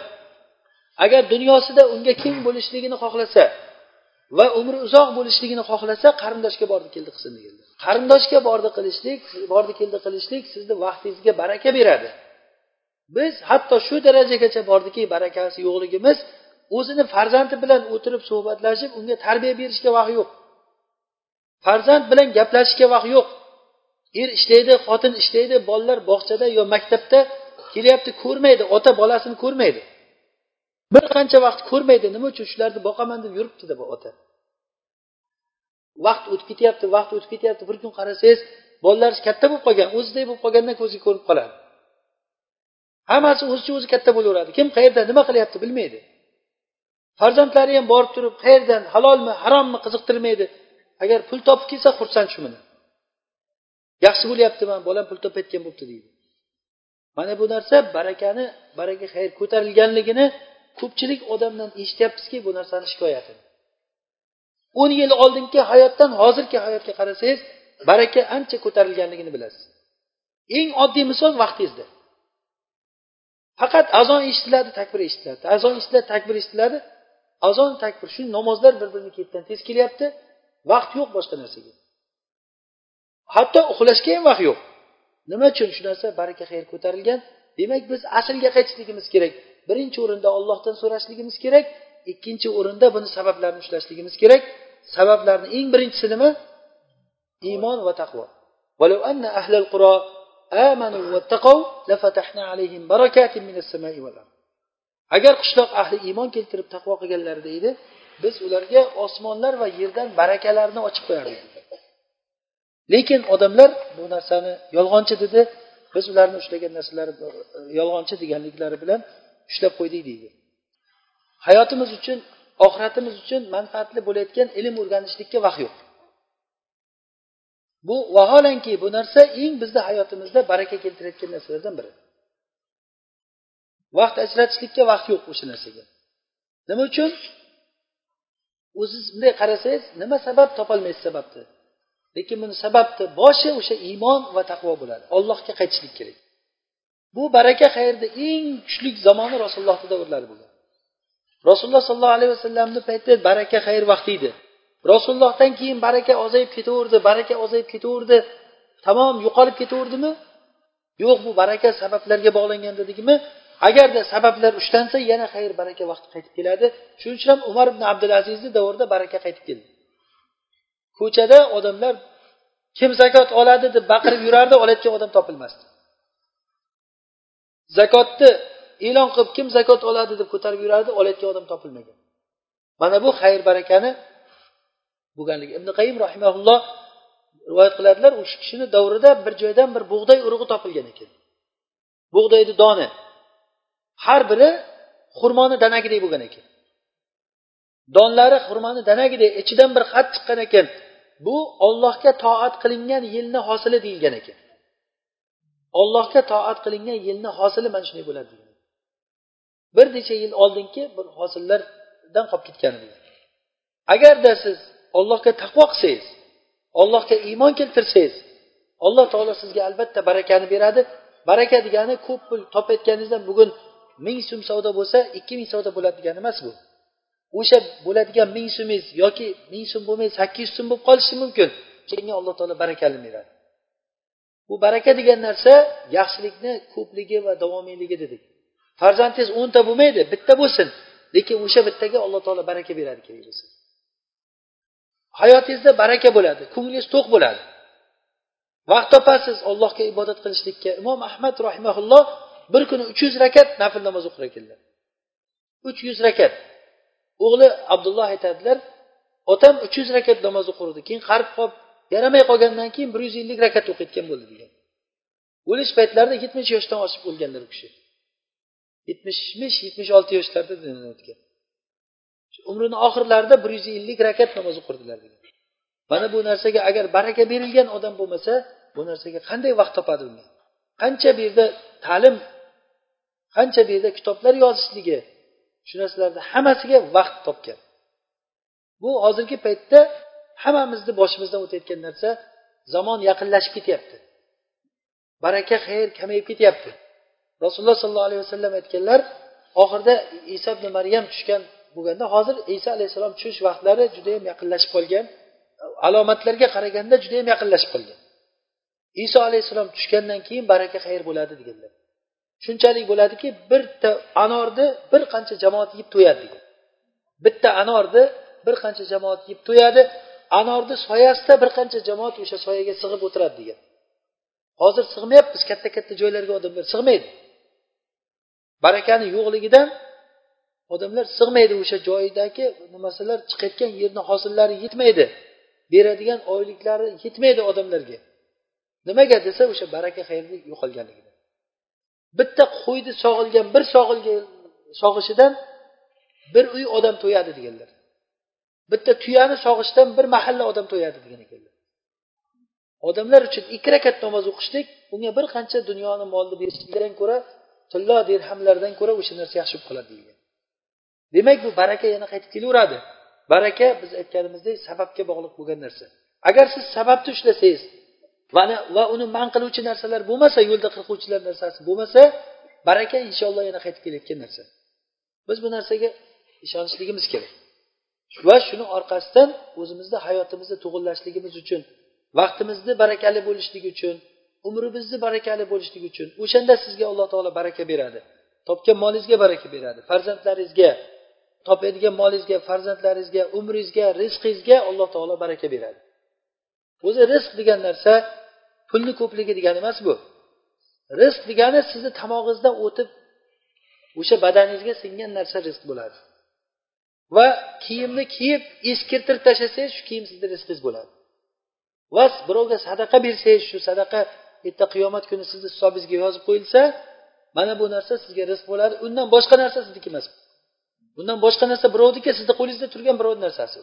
agar dunyosida unga keng bo'lishligini xohlasa va umri uzoq bo'lishligini xohlasa qarindoshga bordi keldi qilsin deganlar qarindoshga bordi qilishlik bordi keldi qilishlik sizni vaqtingizga baraka beradi. Biz hatto shu darajagacha bordiki barakasi yo'qligimiz o'zini farzandi bilan o'tirib suhbatlashib unga tarbiya berishga vaqt yo'q. Farzand bilan gaplashishga vaqt yo'q. Er ishlaydi xotin ishlaydi bolalar bog'chada yo maktabda kelyapti ko'rmaydi ota bolasini ko'rmaydi. Bir qancha vaqt ko'rmaydi nima uchun shularni boqaman deb yuribdi bu ota. Vaqt o'tib ketyapti vaqt o'tib ketyapti. Bir kun qarasangiz bolalar katta bo'lib qolgan o'ziday bo'lib qolgandan ko'ziga ko'rinib qoladi. Hammasi o'zicha o'zi katta bo'laveradi. Kim qayerda nima qilyapti bilmaydi. Farzandlari ham borib turib qayerdan halolmi harommi qiziqtirmaydi. Agar pul topib kelsa xursand shu bilan yaxshi bo'lyaptiman bolam pul topayotgan bo'libdi deydi. Mana bu narsa barakani baraka xayr ko'tarilganligini ko'pchilik odamdan eshityapmizki bu narsani shikoyatini o'n yil oldingi hayotdan hozirgi hayotga qarasangiz baraka ancha ko'tarilganligini bilasiz. Eng oddiy misol vaqtingizda. Faqat azon eshitiladi takbir eshitiladi. Azon eshitiladi takbir eshitiladi. Azon takbir. Shu namozlar bir birini ketidan tez kelyapti. Vaqt yo'q boshqa narsaga. Hatto uxlashga ham vaqt yo'q. Nima uchun? Shu narsa baraka xayr ko'tarilgan. Demak biz aslga qaytishligimiz kerak. Birinchi o'rinda ollohdan so'rashligimiz kerak. Ikkinchi o'rinda buni sabablarini ushlashligimiz kerak. Sabablarni eng birinchisi nima? Iymon va taqvo. Agar qishloq ahli iymon keltirib taqvo qilganlarida edi biz ularga osmonlar va yerdan barakalarni ochib qo'yardik. Lekin odamlar bu narsani yolg'onchi dedi biz ularni ushlagan narsalari yolg'onchi deganliklari bilan ushlab qo'ydik deydi. Hayotimiz uchun oxiratimiz uchun manfaatli bo'layotgan ilm o'rganishlikka vaqt yo'q. Bu vaholanki bu narsa eng bizni hayotimizda baraka keltirayotgan narsalardan biri. Vaqt ajratishlikka vaqt yo'q o'sha narsaga. Nima uchun? O'ziz bunday qarasangiz nima sabab topolmaysiz sababni? Lekin buni sababni boshi o'sha iymon va taqvo bo'ladi. Ollohga qaytishlik kerak. Bu baraka xayrni eng kuchli zamoni rasulullohni davrlari bo'lgan rasululloh sollallohu alayhi vasallamni payti baraka xayr vaqti edi. Rasulullohdan keyin baraka ozayib ketaverdi baraka ozayib ketaverdi. Tamom yo'qolib ketaverdimi? Yo'q bu baraka sabablarga bog'langan dedikmi? Agarda sabablar ushlansa yana xayr baraka vaqti qaytib keladi. Shuning uchun ham umar ibn abdulazizni davrida baraka qaytib keldi. Ko'chada odamlar kim zakot oladi deb baqirib yurardi olayotgan odam topilmasdi. Zakotni e'lon qilib kim zakot oladi deb ko'tarib yurardi olayotgan odam topilmagan. Mana bu xayr barakani bo'lganligi. Ibn qayim rahimaulloh rivoyat qiladilar o'sha kishini davrida bir joydan bir bug'doy urug'i topilgan ekan. Bug'doyni doni. Har biri xurmoni danagidek bo'lgan ekan. Donlari xurmoni danagidek ichidan bir xat chiqqan ekan. Bu ollohga toat qilingan yilni hosili deyilgan ekan. Ollohga toat qilingan yilni hosili mana shunday bo'ladi degan. Bir necha yil oldingi bir hosillardan qolib ketgan agarda siz ollohga taqvo qilsangiz ollohga iymon keltirsangiz alloh taolo sizga albatta barakani beradi. Baraka degani ko'p pul topayotganingizdan bugun ming so'm savdo bo'lsa ikki ming savdo bo'ladi degani emas bu. O'sha bo'ladigan ming so'mingiz yoki ming so'm bo'lmay sakkiz yuz so'm bo'lib qolishi mumkin. Keyin alloh taolo barakani beradi. Bu baraka degan narsa yaxshilikni ko'pligi va davomiyligi dedik. Farzandingiz o'nta bo'lmaydi bitta bo'lsin. Lekin o'sha bittaga alloh taolo baraka beradi kerak bo'lsa hayotingizda baraka bo'ladi ko'nglingiz to'q bo'ladi. Vaqt topasiz allohga ibodat qilishlikka. Imom ahmad rahimaulloh bir kuni uch yuz rakat nafl namoz o'qir ekanlar. Uch yuz rakat. O'g'li abdulloh aytadilar otam uch yuz rakat namoz o'qirdi keyin qarib qolib yaramay qolgandan keyin bir yuz ellik rakat o'qiyotgan bo'ldi degan. O'lish paytlarida yetmish yoshdan oshib o'lganlar u kishi. Yetmishmish yetmish olti yoshlarda dunyodan o'tgan umrini oxirlarida bir yuz ellik rakat namoz o'qirdilar degan. Mana bu narsaga agar baraka berilgan odam bo'lmasa bu narsaga qanday vaqt topadi unga? Qancha bu yerda ta'lim qancha bu yerda kitoblar yozishligi shu narsalarni hammasiga vaqt topgan. Bu hozirgi paytda hammamizni boshimizdan o'tayotgan narsa zamon yaqinlashib ketyapti. Baraka xayr kamayib ketyapti. Rasululloh sollallohu alayhi vasallam aytganlar oxirida iso ibn maryam tushgan bo'lganda hozir iso alayhissalom tushish vaqtlari judayam yaqinlashib qolgan. Alomatlarga qaraganda judayam yaqinlashib qolgan. Iso alayhissalom tushgandan keyin baraka xayr bo'ladi deganlar. Shunchalik bo'ladiki bitta anorni bir qancha jamoat yeb to'yadi degan. Bitta anorni bir qancha jamoat yeb to'yadi anorni soyasida bir qancha jamoat o'sha soyaga sig'ib o'tiradi degan. Hozir sig'mayapmiz katta katta joylarga odamlar sig'maydi. Barakani yo'qligidan odamlar sig'maydi o'sha joyidagi nimasalar chiqayotgan yerni hosillari yetmaydi. Beradigan oyliklari yetmaydi odamlarga. Nimaga desa o'sha baraka xayrlik yo'qolganligidan. Bitta qo'yni sog'ilgan bir sog'ilgan sog'ishidan bir uy odam to'yadi deganlar. Bitta tuyani sog'ishdan bir mahalla odam to'yadi degan ekanlar. Odamlar uchun ikki rakat namoz o'qishlik unga bir qancha dunyoni molni berishlikdan ko'ra tillo dirhamlardan ko'ra o'sha narsa yaxshi bo'lib qoladi degan demak bu baraka yana qaytib kelaveradi. Baraka biz aytganimizdek sababga bog'liq bo'lgan narsa. Agar siz sababni ushlasangiz va uni man qiluvchi narsalar bo'lmasa yo'lda qirquvchilar narsasi bo'lmasa baraka inshaalloh yana qaytib kelayotgan narsa. Biz bu narsaga ishonishligimiz kerak. Va shuni orqasidan o'zimizni hayotimizni to'g'irlashligimiz uchun vaqtimizni barakali bo'lishligi uchun umrimizni barakali bo'lishligi uchun o'shanda sizga alloh taolo baraka beradi. Topgan molingizga baraka beradi. Farzandlaringizga topadigan molingizga farzandlaringizga umringizga rizqingizga alloh taolo baraka beradi. O'zi rizq degan narsa pulni ko'pligi degani emas bu. Rizq degani sizni tomog'ingizdan o'tib o'sha badaningizga singan narsa rizq bo'ladi. Va kiyimni kiyib eskirtirib tashlasangiz shu kiyim sizni rizqingiz bo'ladi. Va birovga sadaqa bersangiz shu sadaqa erta qiyomat kuni sizni hisobingizga yozib qo'yilsa mana bu narsa sizga rizq bo'ladi. Undan boshqa narsa sizniki emas. Bundan boshqa narsa birovniki sizni qo'lingizda turgan birovni narsasi.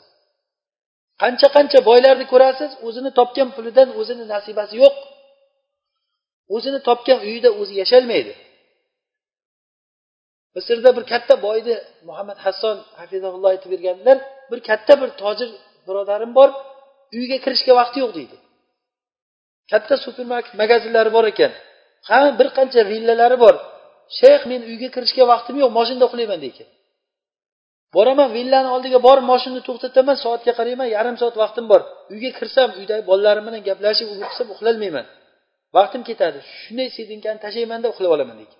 Qancha qancha boylarni ko'rasiz o'zini topgan pulidan o'zini nasibasi yo'q. O'zini topgan uyida o'zi yasholmaydi misrda bir katta boyni muhammad hasson hafizaulloh aytib berganlar bir katta bir tojir birodarim bor uyga kirishga vaqti yo'q deydi. Katta supermarket magazinlari bor ekan. Ha bir qancha villalari bor. Shayx men uyga kirishga vaqtim yo'q moshinada uxlayman deykan boraman villani oldiga borib moshinani to'xtataman soatga qarayman yarim soat vaqtim bor. Uyga kirsam uydagi bolalarim bilan gaplashib qilsam uxlolmayman vaqtim ketadi. Shunday sedinkani tashlaymanda uxlab olaman deykan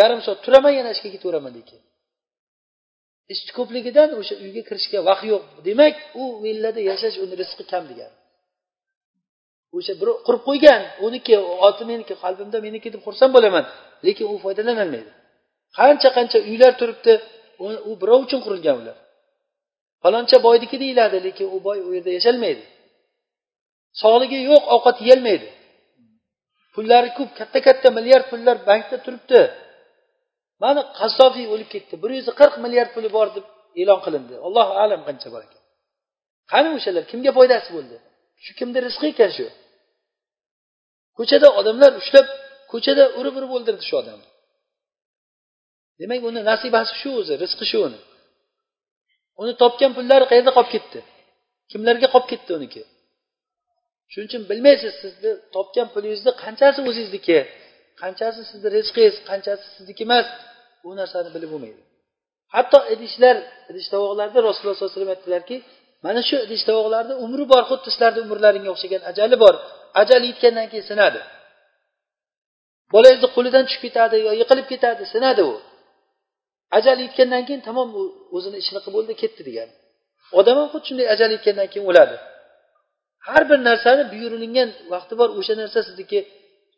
yarim soat turaman yana ishga ketaveraman deykan ish ko'pligidan o'sha uyga kirishga vaqt yo'q. Demak u villada yashash uni rizqi kam degani o'sha birov qurib qo'ygan uniki oti meniki qalbimda meniki deb xursand bo'laman lekin u foydalanolmaydi qancha qancha uylar turibdi u birov uchun qurilgan ular. Faloncha boyniki deyiladi lekin u boy u yerda yasholmaydi sog'ligi yo'q ovqat yeyolmaydi. Pullari ko'p katta katta milliard pullar bankda turibdi. Mana qassofiy o'lib ketdi bir yuz qirq milliard puli bor deb e'lon qilindi. Allohu alam qancha bor ekan. Qani o'shalar kimga foydasi bo'ldi? Shu kimni rizqi ekan shu ko'chada odamlar ushlab ko'chada urib urib o'ldirdi shu odamni demak uni nasibasi shu o'zi rizqi shu uni. Uni topgan pullari qayerda qolib ketdi? Kimlarga qolib ketdi uniki? Shuning uchun bilmaysiz sizni topgan pulingizni qanchasi o'zingizniki qanchasi sizni rizqingiz qanchasi sizniki emas bu narsani bilib bo'lmaydi. Hatto idishlar idish tovoqlarda rasululloh sollallohu alayhi vasallam aytdilarki mana shu idish tovoqlarni umri bor xuddi sizlarni umrlaringga o'xshagan ajali bor. Ajali yetgandan keyin sinadi. Bolangizni qo'lidan tushib ketadi yo yiqilib ketadi sinadi u. Ajali yetgandan keyin tamom u o'zini ishini qilib bo'ldi ketdi degani odam ham xuddi shunday ajali yetgandan keyin o'ladi. Har bir narsani buyurilingan vaqti bor o'sha narsa sizniki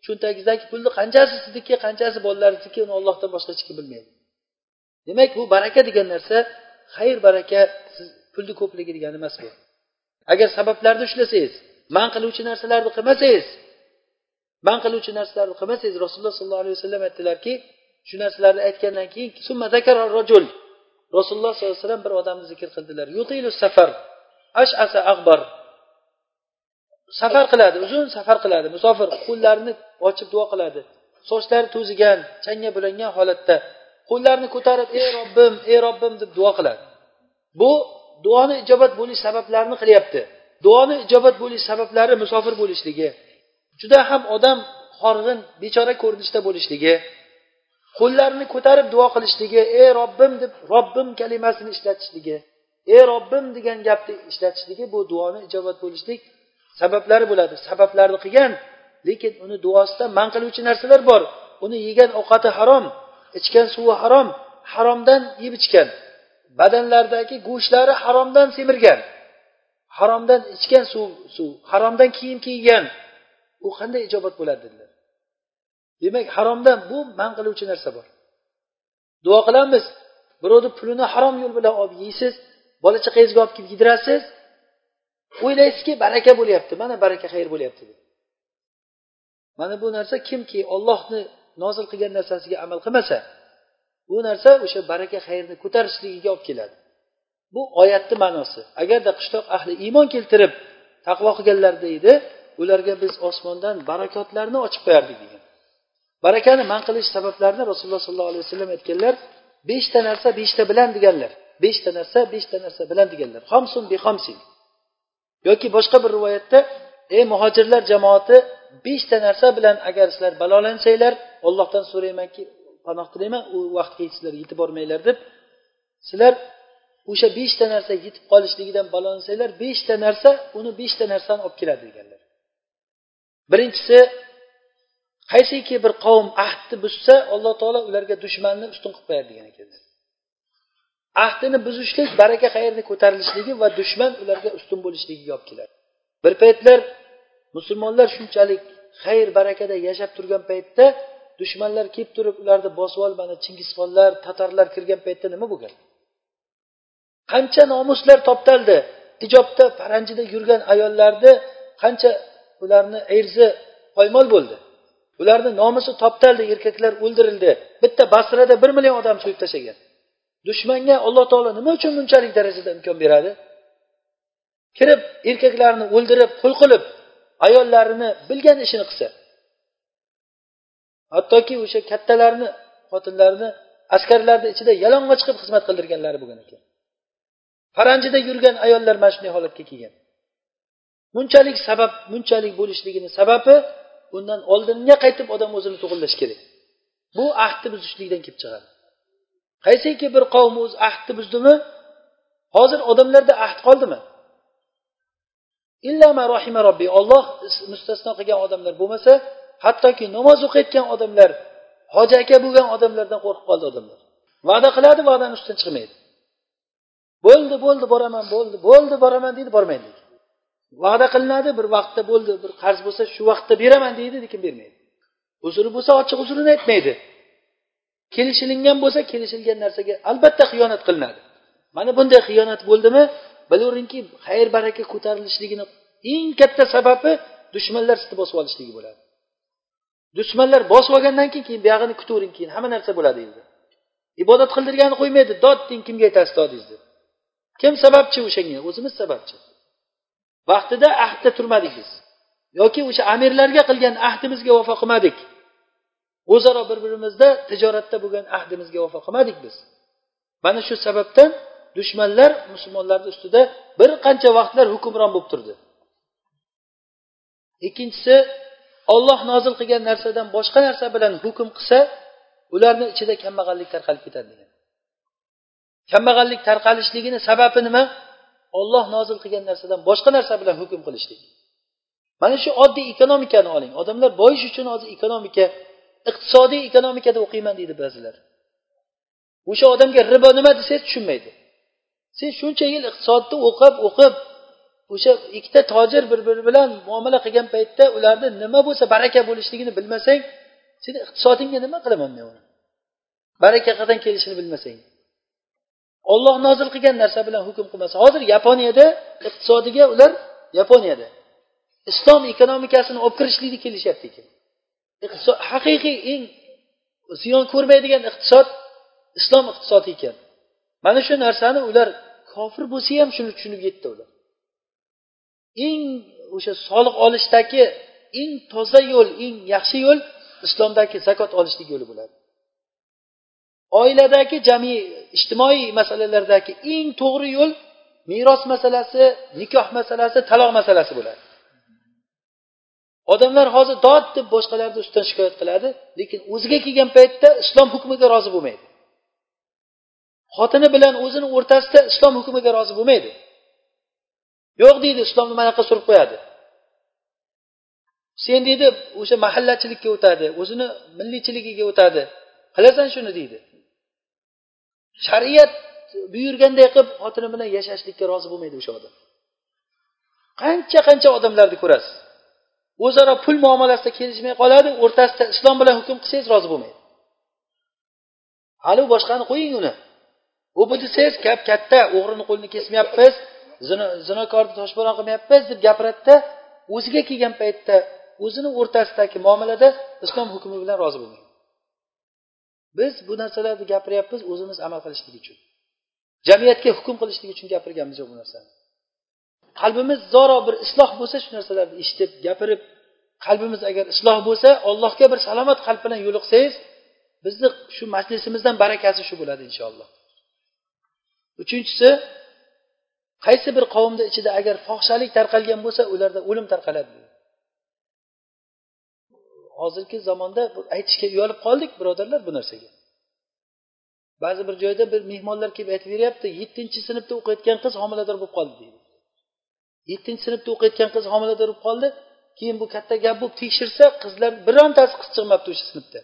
cho'ntagingizdagi pulni qanchasi sizniki qanchasi bolalaringizniki uni ollohdan boshqa hech kim bilmaydi. Demak bu baraka degan narsa xayr baraka siz pulni ko'pligi degani emas bu. Agar sabablarni ushlasangiz man qiluvchi narsalarni qilmasangiz man qiluvchi narsalarni qilmasangiz rasululloh sollallohu alayhi vasallam aytdilarki shu narsalarni aytgandan keyin rajul. Rasululloh sollallohu alayhi vasallam bir odamni zikr qildilar. Safar. Ashasa ag'bar safar qiladi uzun safar qiladi. Musofir qo'llarini ochib duo qiladi. Sochlari to'zigan changga bulangan holatda qo'llarini ko'tarib ey robbim ey robbim deb duo qiladi. Bu duoni ijobat bo'lish sabablarini qilyapti. Duoni ijobat bo'lish sabablari musofir bo'lishligi juda ham odam horg'in bechora ko'rinishda bo'lishligi qo'llarini ko'tarib duo qilishligi ey robbim deb robbim kalimasini ishlatishligi ey robbim degan gapni ishlatishligi bu duoni ijobat bo'lishlik sabablari bo'ladi. Sabablarni qilgan lekin uni duosida man qiluvchi narsalar bor. Uni yegan ovqati harom ichgan suvi harom haromdan yeb ichgan. Badanlaridagi go'shtlari haromdan semirgan haromdan ichgan suv suv haromdan kiyim kiygan u qanday ijobat bo'ladi dedilar. Demak haromdan bu man qiluvchi narsa bor. Duo qilamiz birovni pulini harom yo'l bilan olib yeysiz bola chaqangizga olib kelib yedirasiz o'ylaysizki baraka bo'lyapti mana baraka xayr bo'lyapti deb mana bu narsa kimki ollohni nozil qilgan narsasiga amal qilmasa bu narsa o'sha baraka xayrni ko'tarishligiga olib keladi. Bu oyatni ma'nosi. Agarda qishloq ahli iymon keltirib taqvo qilganlarida edi ularga biz osmondan barakotlarni ochib qo'yardik degan. Barakani man qilish sabablarini rasululloh sollallohu alayhi vasallam aytganlar beshta narsa beshta bilan deganlar. Beshta narsa beshta narsa bilan deganlar. Xomsun bixomsin yoki boshqa bir rivoyatda ey muhojirlar jamoati beshta narsa bilan agar sizlar balolansanglar ollohdan so'raymanki panoh tilayman u vaqtga sizlar yetib bormanglar deb. Sizlar o'sha beshta narsa yetib qolishligidan balolansanglar beshta narsa uni beshta narsani olib keladi deganlar. Birinchisi qaysiki bir qavm ahdni buzsa alloh taolo ularga dushmanni ustun qilib qo'yadi degan ekanlar. Ahdini buzishlik baraka qayerni ko'tarilishligi va dushman ularga ustun bo'lishligiga olib keladi. Bir paytlar musulmonlar shunchalik xayr barakada yashab turgan paytda dushmanlar kelib turib ularni bosib olib mana chingizxonlar tatarlar kirgan paytda nima bo'lgan? Qancha nomuslar toptaldi. Ijobda paranjida yurgan ayollarni qancha ularni erzi poymol bo'ldi. Ularni nomusi toptaldi erkaklar o'ldirildi. Bitta basrada bir million odam so'yib tashlagan. Dushmanga alloh taolo nima uchun bunchalik darajada imkon beradi? Kirib erkaklarni o'ldirib qul qilib ayollarini bilgan ishini qilsa hattoki o'sha kattalarni xotinlarni askarlarni ichida yalang'och chiqib xizmat qildirganlari bo'lgan ekan. Paranjida yurgan ayollar mana shunday holatga kelgan. Bunchalik sabab bunchalik bo'lishligini sababi undan oldinga qaytib odam o'zini to'g'irlashi kerak. Bu ahdni buzishlikdan kelib chiqadi. Qaysiki bir qavm o'z ahdni buzdimi? Hozir odamlarda ahd qoldimi? Illama rohima robbi olloh mustasno qilgan odamlar bo'lmasa hattoki namoz o'qiyotgan odamlar hoji aka bo'lgan odamlardan qo'rqib qoldi odamlar. Va'da qiladi va'dani ustidan chiqmaydi. Bo'ldi bo'ldi boraman bo'ldi bo'ldi boraman deydi bormaydi. Va'da qilinadi bir vaqtda bo'ldi bir qarz bo'lsa shu vaqtda beraman deydi lekin bermaydi. Uzri bo'lsa ochiq uzrini aytmaydi. Kelishilingan bo'lsa kelishilgan narsaga albatta xiyonat qilinadi. Mana bunday xiyonat bo'ldimi? Bilaveringki xayr baraka ko'tarilishligini eng katta sababi dushmanlar sizni bosib olishligi bo'ladi. Dushmanlar bosib olgandan keyin keyin buyog'ini kutavering keyin hamma narsa bo'ladi endi ibodat qildirgani qo'ymaydi dod deng kimga aytasiz dodingizni kim sababchi o'shanga? O'zimiz sababchi. Vaqtida ahdda turmadik biz. Yoki o'sha amirlarga qilgan ahdimizga vafo qilmadik. O'zaro bir birimizda tijoratda bo'lgan ahdimizga vafo qilmadik biz. Mana shu sababdan dushmanlar musulmonlarni ustida bir qancha vaqtlar hukmron bo'lib turdi. Ikkinchisi olloh nozil qilgan narsadan boshqa narsa bilan hukm qilsa ularni ichida kambag'allik tarqalib ketadi degan. Kambag'allik tarqalishligini sababi nima? Olloh nozil qilgan narsadan boshqa narsa bilan hukm qilishlik. Mana shu oddiy ekonomikani oling. Odamlar boyish uchun hozir ekonomika iqtisodiy ekonomikada o'qiyman deydi ba'zilar. O'sha odamga ribo nima desangiz tushunmaydi. Sen shuncha yil iqtisodni o'qib o'qib o'sha ikkita tojir bir biri bilan muomala qilgan paytda ularni nima bo'lsa baraka bo'lishligini bilmasang seni iqtisodingga nima qilaman men uni? Baraka qayerdan kelishini bilmasang. Olloh nozil qilgan narsa bilan hukm qilmasa hozir yaponiyada iqtisodiga ular yaponiyada. Islom ekonomikasini olib kirishlikni kelishyapti ekan. Haqiqiy eng ziyon ko'rmaydigan iqtisod islom iqtisodi ekan. Mana shu narsani ular kofir bo'lsa ham shuni tushunib yetdi ular. Eng o'sha soliq olishdagi eng toza yo'l eng yaxshi yo'l islomdagi zakot olishlik yo'li bo'ladi. Oiladagi jami ijtimoiy masalalardagi eng to'g'ri yo'l meros masalasi nikoh masalasi taloq masalasi bo'ladi. Odamlar hozir dod deb boshqalarni ustidan shikoyat qiladi lekin o'ziga kelgan paytda islom hukmiga rozi bo'lmaydi. Xotini bilan o'zini o'rtasida islom hukmiga rozi bo'lmaydi. Yo'q deydi islomni mana yoqqa surib qo'yadi. Sen deydi o'sha mahallachilikka o'tadi o'zini milliychiligiga o'tadi. Qilasan shuni deydi. Shariat buyurganday qilib xotini bilan yashashlikka rozi bo'lmaydi o'sha odam. Qancha qancha odamlarni ko'rasiz. O'zaro pul muomalasida kelishmay qoladi o'rtasida islom bilan hukm qilsangiz rozi bo'lmaydi. Hali boshqani qo'ying uni. U bu desangiz gap katta o'g'rini qo'lini kesmayapmiz. Zinokorni toshbo'ron qilmayapmiz deb gapiradida o'ziga kelgan paytda o'zini o'rtasidagi muomalada islom hukmi bilan rozi bo'lmaydi biz bu narsalarni gapiryapmiz o'zimiz amal qilishlik uchun. Jamiyatga hukm qilishlik uchun gapirganmiz yo'q bu narsani. Qalbimiz zoro bir isloh bo'lsa shu narsalarni eshitib gapirib qalbimiz agar isloh bo'lsa allohga bir salomat qalb bilan yo'liqsangiz bizni shu majlisimizdan barakasi shu bo'ladi inshaalloh. Uchinchisi qaysi bir qavmni ichida agar fohishalik tarqalgan bo'lsa ularda o'lim tarqaladi. Hozirgi zamonda aytishga uyalib qoldik birodarlar bu narsaga. Ba'zi bir joyda bir mehmonlar kelib aytib beryapti yettinchi sinfda o'qiyotgan qiz homilador bo'lib qoldi deydi. Yettinchi sinfda o'qiyotgan qiz homilador bo'lib qoldi keyin bu katta gap bo'lib tekshirsa qizlar birontasi qiz chiqmabdi o'sha sinfda.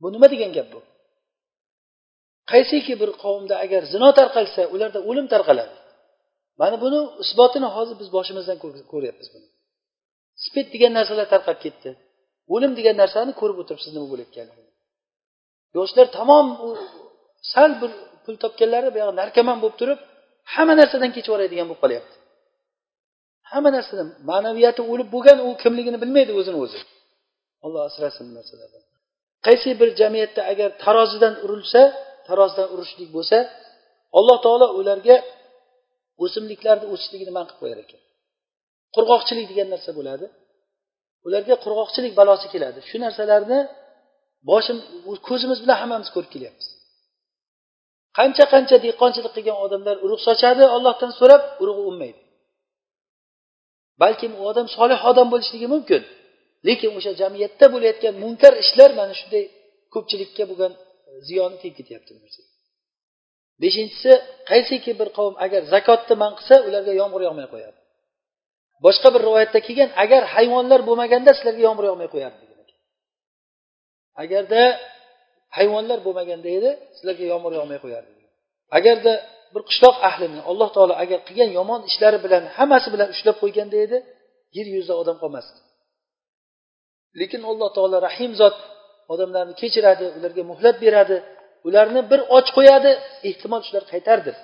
Bu nima degan gap bu? Qaysiki bir qavmda agar zino tarqalsa ularda o'lim tarqaladi. Mana buni isbotini hozir biz boshimizdan ko'ryapmiz buni. Spid degan narsalar tarqab ketdi. O'lim degan narsani ko'rib o'tiribsiz nima bo'layotganligini yoshlar tamom sal bir pul topganlari buyog'i narkoman bo'lib turib hamma narsadan kechib yuboradigan bo'lib qolyapti. Hamma narsadan ma'naviyati o'lib bo'lgan u kimligini bilmaydi o'zini o'zi. Alloh asrasin bu narsalardan. Qaysi bir jamiyatda agar tarozidan urilsa tarozidan urishlik bo'lsa alloh taolo ularga o'simliklarni o'sishligini man qilib qo'yar ekan. Qurg'oqchilik degan narsa bo'ladi. Ularga qurg'oqchilik balosi keladi. Shu narsalarni boshim ko'zimiz bilan hammamiz ko'rib kelyapmiz. Qancha qancha dehqonchilik qilgan odamlar urug' sochadi ollohdan so'rab urug'i unmaydi balkim u odam solih odam bo'lishligi mumkin lekin o'sha jamiyatda bo'layotgan munkar ishlar mana shunday ko'pchilikka bo'lgan ziyoni tegib ketyapti. Beshinchisi qaysiki bir qavm agar zakotni man qilsa ularga yomg'ir yog'may qo'yadi. Boshqa bir rivoyatda kelgan agar hayvonlar bo'lmaganda sizlarga yomg'ir yog'may qo'yardi degan agarda hayvonlar bo'lmaganda edi sizlarga yomg'ir yog'may qo'yardi agarda bir qishloq ahlini alloh taolo agar qilgan yomon ishlari bilan hammasi bilan ushlab qo'yganda edi yer yuzida odam qolmasdi. Lekin alloh taolo rahim zot odamlarni kechiradi ularga muhlat beradi ularni bir och qo'yadi ehtimol shular qaytardir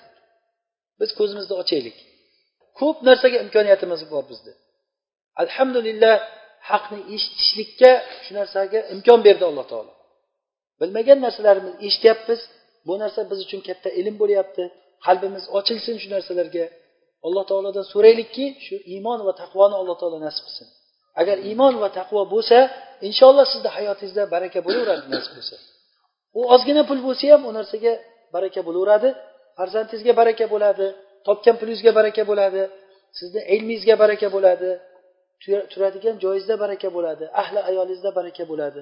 biz ko'zimizni ochaylik. Ko'p narsaga imkoniyatimiz bor bizni alhamdulillah haqni eshitishlikka shu narsaga imkon berdi alloh taolo. Bilmagan narsalarimizni eshityapmiz. Bu narsa biz uchun katta ilm bo'lyapti. Qalbimiz ochilsin shu narsalarga. Alloh taolodan so'raylikki shu iymon va taqvoni alloh taolo nasib qilsin. Agar iymon va taqvo bo'lsa inshaalloh sizni hayotingizda baraka bo'laveradi nasib bo'lsa. U ozgina pul bo'lsa ham u narsaga baraka bo'laveradi. Farzandingizga baraka bo'ladi topgan pulingizga baraka bo'ladi sizni ilmingizga baraka bo'ladi turadigan joyingizda baraka bo'ladi ahli ayolingizda baraka bo'ladi.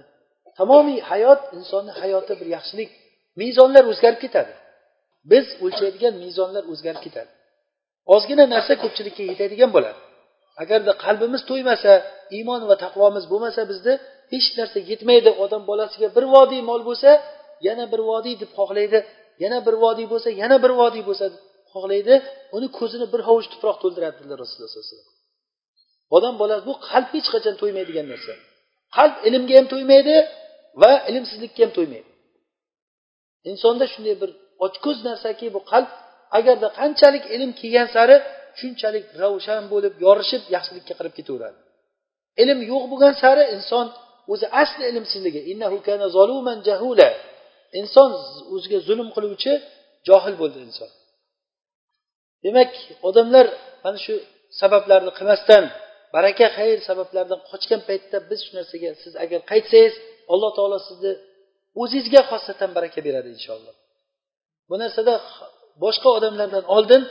Tamomiy hayot insonni hayoti bir yaxshilik mezonlar o'zgarib ketadi. Biz o'lchaydigan mezonlar o'zgarib ketadi. Ozgina narsa ko'pchilikka yetadigan bo'ladi. Agarda qalbimiz to'ymasa iymon va taqvomiz bo'lmasa bizni hech narsa yetmaydi. Odam bolasiga bir vodiy mol bo'lsa yana bir vodiy deb xohlaydi yana bir vodiy bo'lsa yana bir vodiy bo'lsa xohlaydi uni ko'zini bir hovuch tuproq to'ldiradi dedilar rasululloh sallallohu alayhi vasallam. Odam bolasi bu qalb hech qachon to'ymaydigan narsa. Qalb ilmga ham to'ymaydi va ilmsizlikka ham to'ymaydi. Insonda shunday bir ochko'z narsaki bu qalb agarda qanchalik ilm kelgan sari shunchalik ravshan bo'lib yorishib yaxshilikka qarab ketaveradi. Ilm yo'q bo'lgan sari inson o'zi asli ilmsizligi. Inson o'ziga zulm qiluvchi johil bo'ldi inson. Demak odamlar mana shu sabablarni qilmasdan baraka xayr sabablardan qochgan paytda biz shu narsaga siz agar qaytsangiz alloh taolo sizni o'zizga xosatan baraka beradi inshaalloh. Bu narsada boshqa odamlardan oldin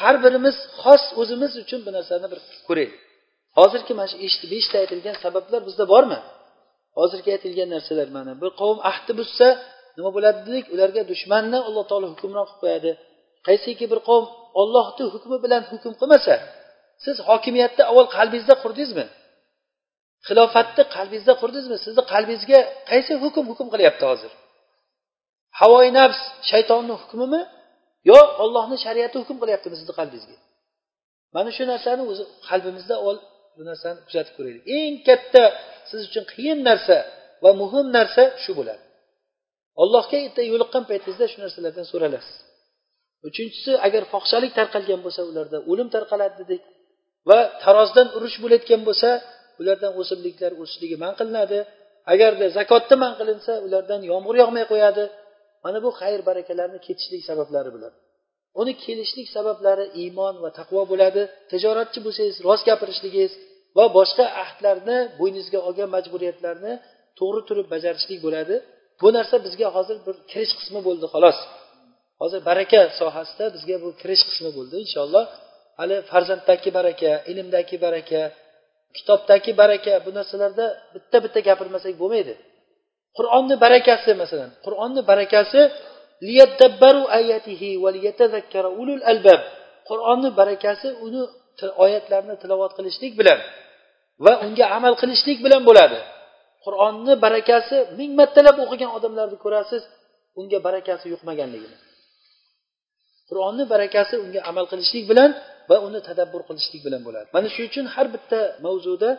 har birimiz xos o'zimiz uchun bu narsani bir ko'raylik. Hozirgi mana shu beshta aytilgan sabablar bizda bormi? Hozirgi aytilgan narsalar mana bir qavm ahdi buzsa nima bo'ladi dedik ularga dushmanni alloh taolo hukmron qilib qo'yadi. Qaysiki bir qavm ollohni hukmi bilan hukm qilmasa siz hokimiyatni avval qalbingizda qurdingizmi? Xilofatni qalbingizda qurdingizmi? Sizni qalbingizga qaysi hukm hukm qilyapti hozir? Havoyi nafs shaytonni hukmimi? Yo ollohni shariati hukm qilyaptimi sizni qalbingizga? Mana shu narsani o'zi qalbimizda avval bu narsani kuzatib ko'raylik. Eng katta siz uchun qiyin narsa va muhim narsa shu bo'ladi. Allohga erta yo'liqqan paytingizda shu narsalardan so'ralasiz. Uchinchisi agar fohishalik tarqalgan bo'lsa ularda o'lim tarqaladi dedik. Va tarozdan urush bo'layotgan bo'lsa ulardan o'simliklar o'sishligi man qilinadi. Agarda zakotni man qilinsa ulardan yomg'ir yog'may qo'yadi. Mana bu xayr barakalarni ketishlik sabablari bilan uni kelishlik sabablari iymon va taqvo bo'ladi. Tijoratchi bo'lsangiz rost gapirishligingiz va boshqa ahdlarni bo'yningizga olgan majburiyatlarni to'g'ri turib bajarishlik bo'ladi. Bu narsa bizga hozir bir kirish qismi bo'ldi xolos. Hozir baraka sohasida bizga bu kirish qismi bo'ldi inshaalloh. Hali farzanddagi baraka ilmdagi baraka kitobdagi baraka bu narsalarda bitta bitta gapirmasak bo'lmaydi. Qur'onni barakasi masalan qur'onni barakasi qur'onni barakasi uni oyatlarni tilovat qilishlik bilan va unga amal qilishlik bilan bo'ladi. Qur'onni barakasi ming martalab o'qigan odamlarni ko'rasiz unga barakasi yuqmaganligini qur'onni barakasi unga amal qilishlik bilan va uni tadabbur qilishlik bilan bo'ladi. Mana shu uchun har bitta mavzuda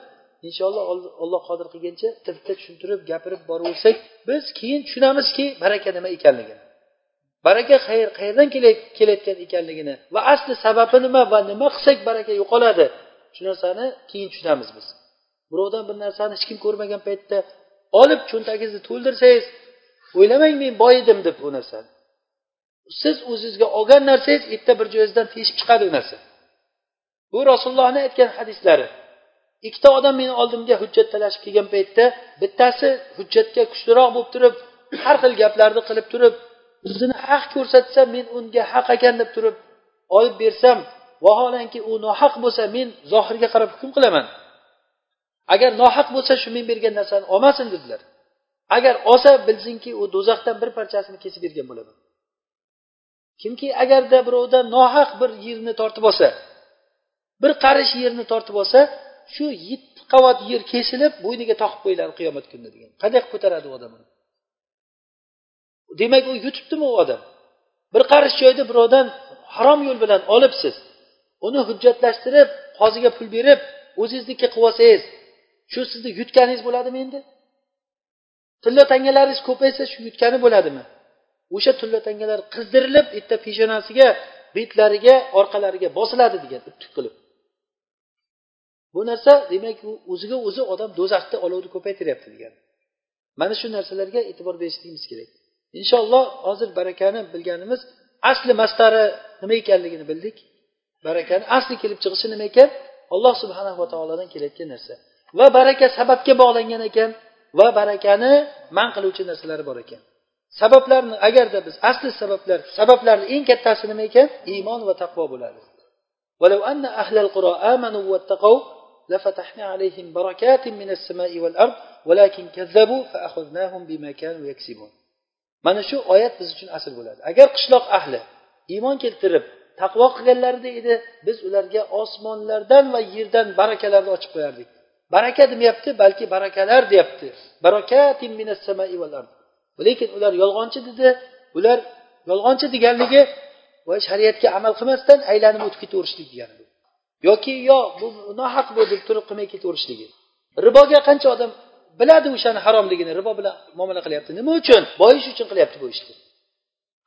inshaalloh alloh qodir qilgancha tilda tushuntirib gapirib boraversak biz keyin tushunamizki baraka nima ekanligini baraka xayr qayerdan kelayotgan ekanligini va asli sababi nima va nima qilsak baraka yo'qoladi shu narsani keyin tushunamiz biz. Birovdan bir narsani hech kim ko'rmagan paytda olib cho'ntagingizni to'ldirsangiz o'ylamang men boy edim deb u narsani. Siz o'zingizga olgan narsangiz erta bir joyingizdan teshib chiqadi u narsa. Bu rasulullohni aytgan hadislari. Ikkita odam meni oldimga hujjat talashib kelgan paytda bittasi hujjatga kuchliroq bo'lib turib har xil gaplarni qilib turib o'zini haq ko'rsatsa men unga haq ekan deb turib olib bersam vaholanki u nohaq bo'lsa men zohirga qarab hukm qilaman. Agar nohaq bo'lsa shu men bergan narsani olmasin dedilar. Agar olsa bilsinki u do'zaxdan bir parchasini kesib bergan bo'laman kimki agarda birovdan nohaq bir yerni tortib olsa bir qarish yerni tortib olsa shu yetti qavat yer kesilib bo'yniga toqib qo'yiladi qiyomat kunida degan. Qanday qilib ko'taradi u odam demak u yutibdimi u odam? Bir qarish joyda birovdan harom yo'l bilan olibsiz. Uni hujjatlashtirib qoziga pul berib o'zingizniki qilib olsangiz shu sizni yutganingiz bo'ladimi endi? Tilla tangalaringiz ko'paysa shu yutgani bo'ladimi? O'sha tilla tangalar qizdirilib bitta peshonasiga betlariga orqalariga bosiladi degan uttik qilib. Bu narsa demak u o'ziga o'zi odam do'zaxda olovni ko'paytiryapti degan. Mana shu narsalarga e'tibor berishligimiz kerak. Inshaalloh hozir barakani bilganimiz asli mastari nima ekanligini bildik. Barakani asli kelib chiqishi nima ekan? Alloh subhanava taolodan kelayotgan narsa. va baraka sababga bog'langan ekan va barakani man qiluvchi narsalari bor ekan sabablarni agarda biz asli sabablar sabablarni eng kattasi nima ekan iymon va taqvo bo'ladi لفتحنا عليهم بركات من السماء والأرض ولكن كذبوا فأخذناهم بما كانوا يكسبون mana shu oyat biz uchun asl bo'ladi agar qishloq ahli iymon keltirib taqvo qilganlarida edi biz ularga osmonlardan va yerdan barakalarni ochib qo'yardik Baraka demayapti balki barakalar deyapti. Lekin ular yolg'onchi dedi. Ular yolg'onchi deganligi shariatga amal qilmasdan aylanib o'tib ketaverishlik degani yoki yo bu nohaq bu deb turib qilmay ketaverishligi. Riboga qancha odam biladi o'shani haromligini ribo bilan muomala qilyapti. Nima uchun? Boyish uchun qilyapti bu ishni.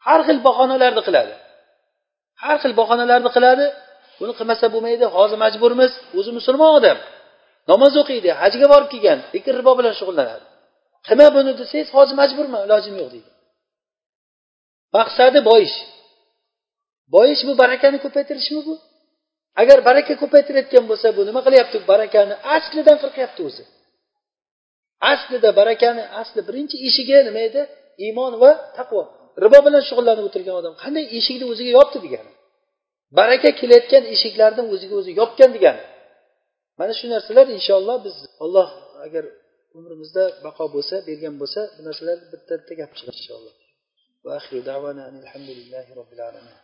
Har xil bahonalarni qiladi. Har xil bahonalarni qiladi. Buni qilmasa bo'lmaydi. Hozir majburmiz. O'zi musulmon odam. Namoz o'qiydi hajga borib kelgan lekin ribo bilan shug'ullanadi. Qilma buni desangiz hozir majburman ilojim yo'q deydi. Maqsadi boyish. Boyish bu barakani ko'paytirishmi bu? Agar baraka ko'paytirayotgan bo'lsa bu nima qilyapti? Barakani aslidan qirqyapti o'zi. Aslida barakani asli birinchi eshigi nima edi? Iymon va taqvo. Ribo bilan shug'ullanib o'tirgan odam qanday eshikni o'ziga yopdi degani. Baraka kelayotgan eshiklarni o'ziga o'zi yopgan degani. Mana shu narsalar inshaalloh biz olloh agar umrimizda baqo bo'lsa bergan bo'lsa bu narsalar bitta bitta gap chiqadi inshaalloh.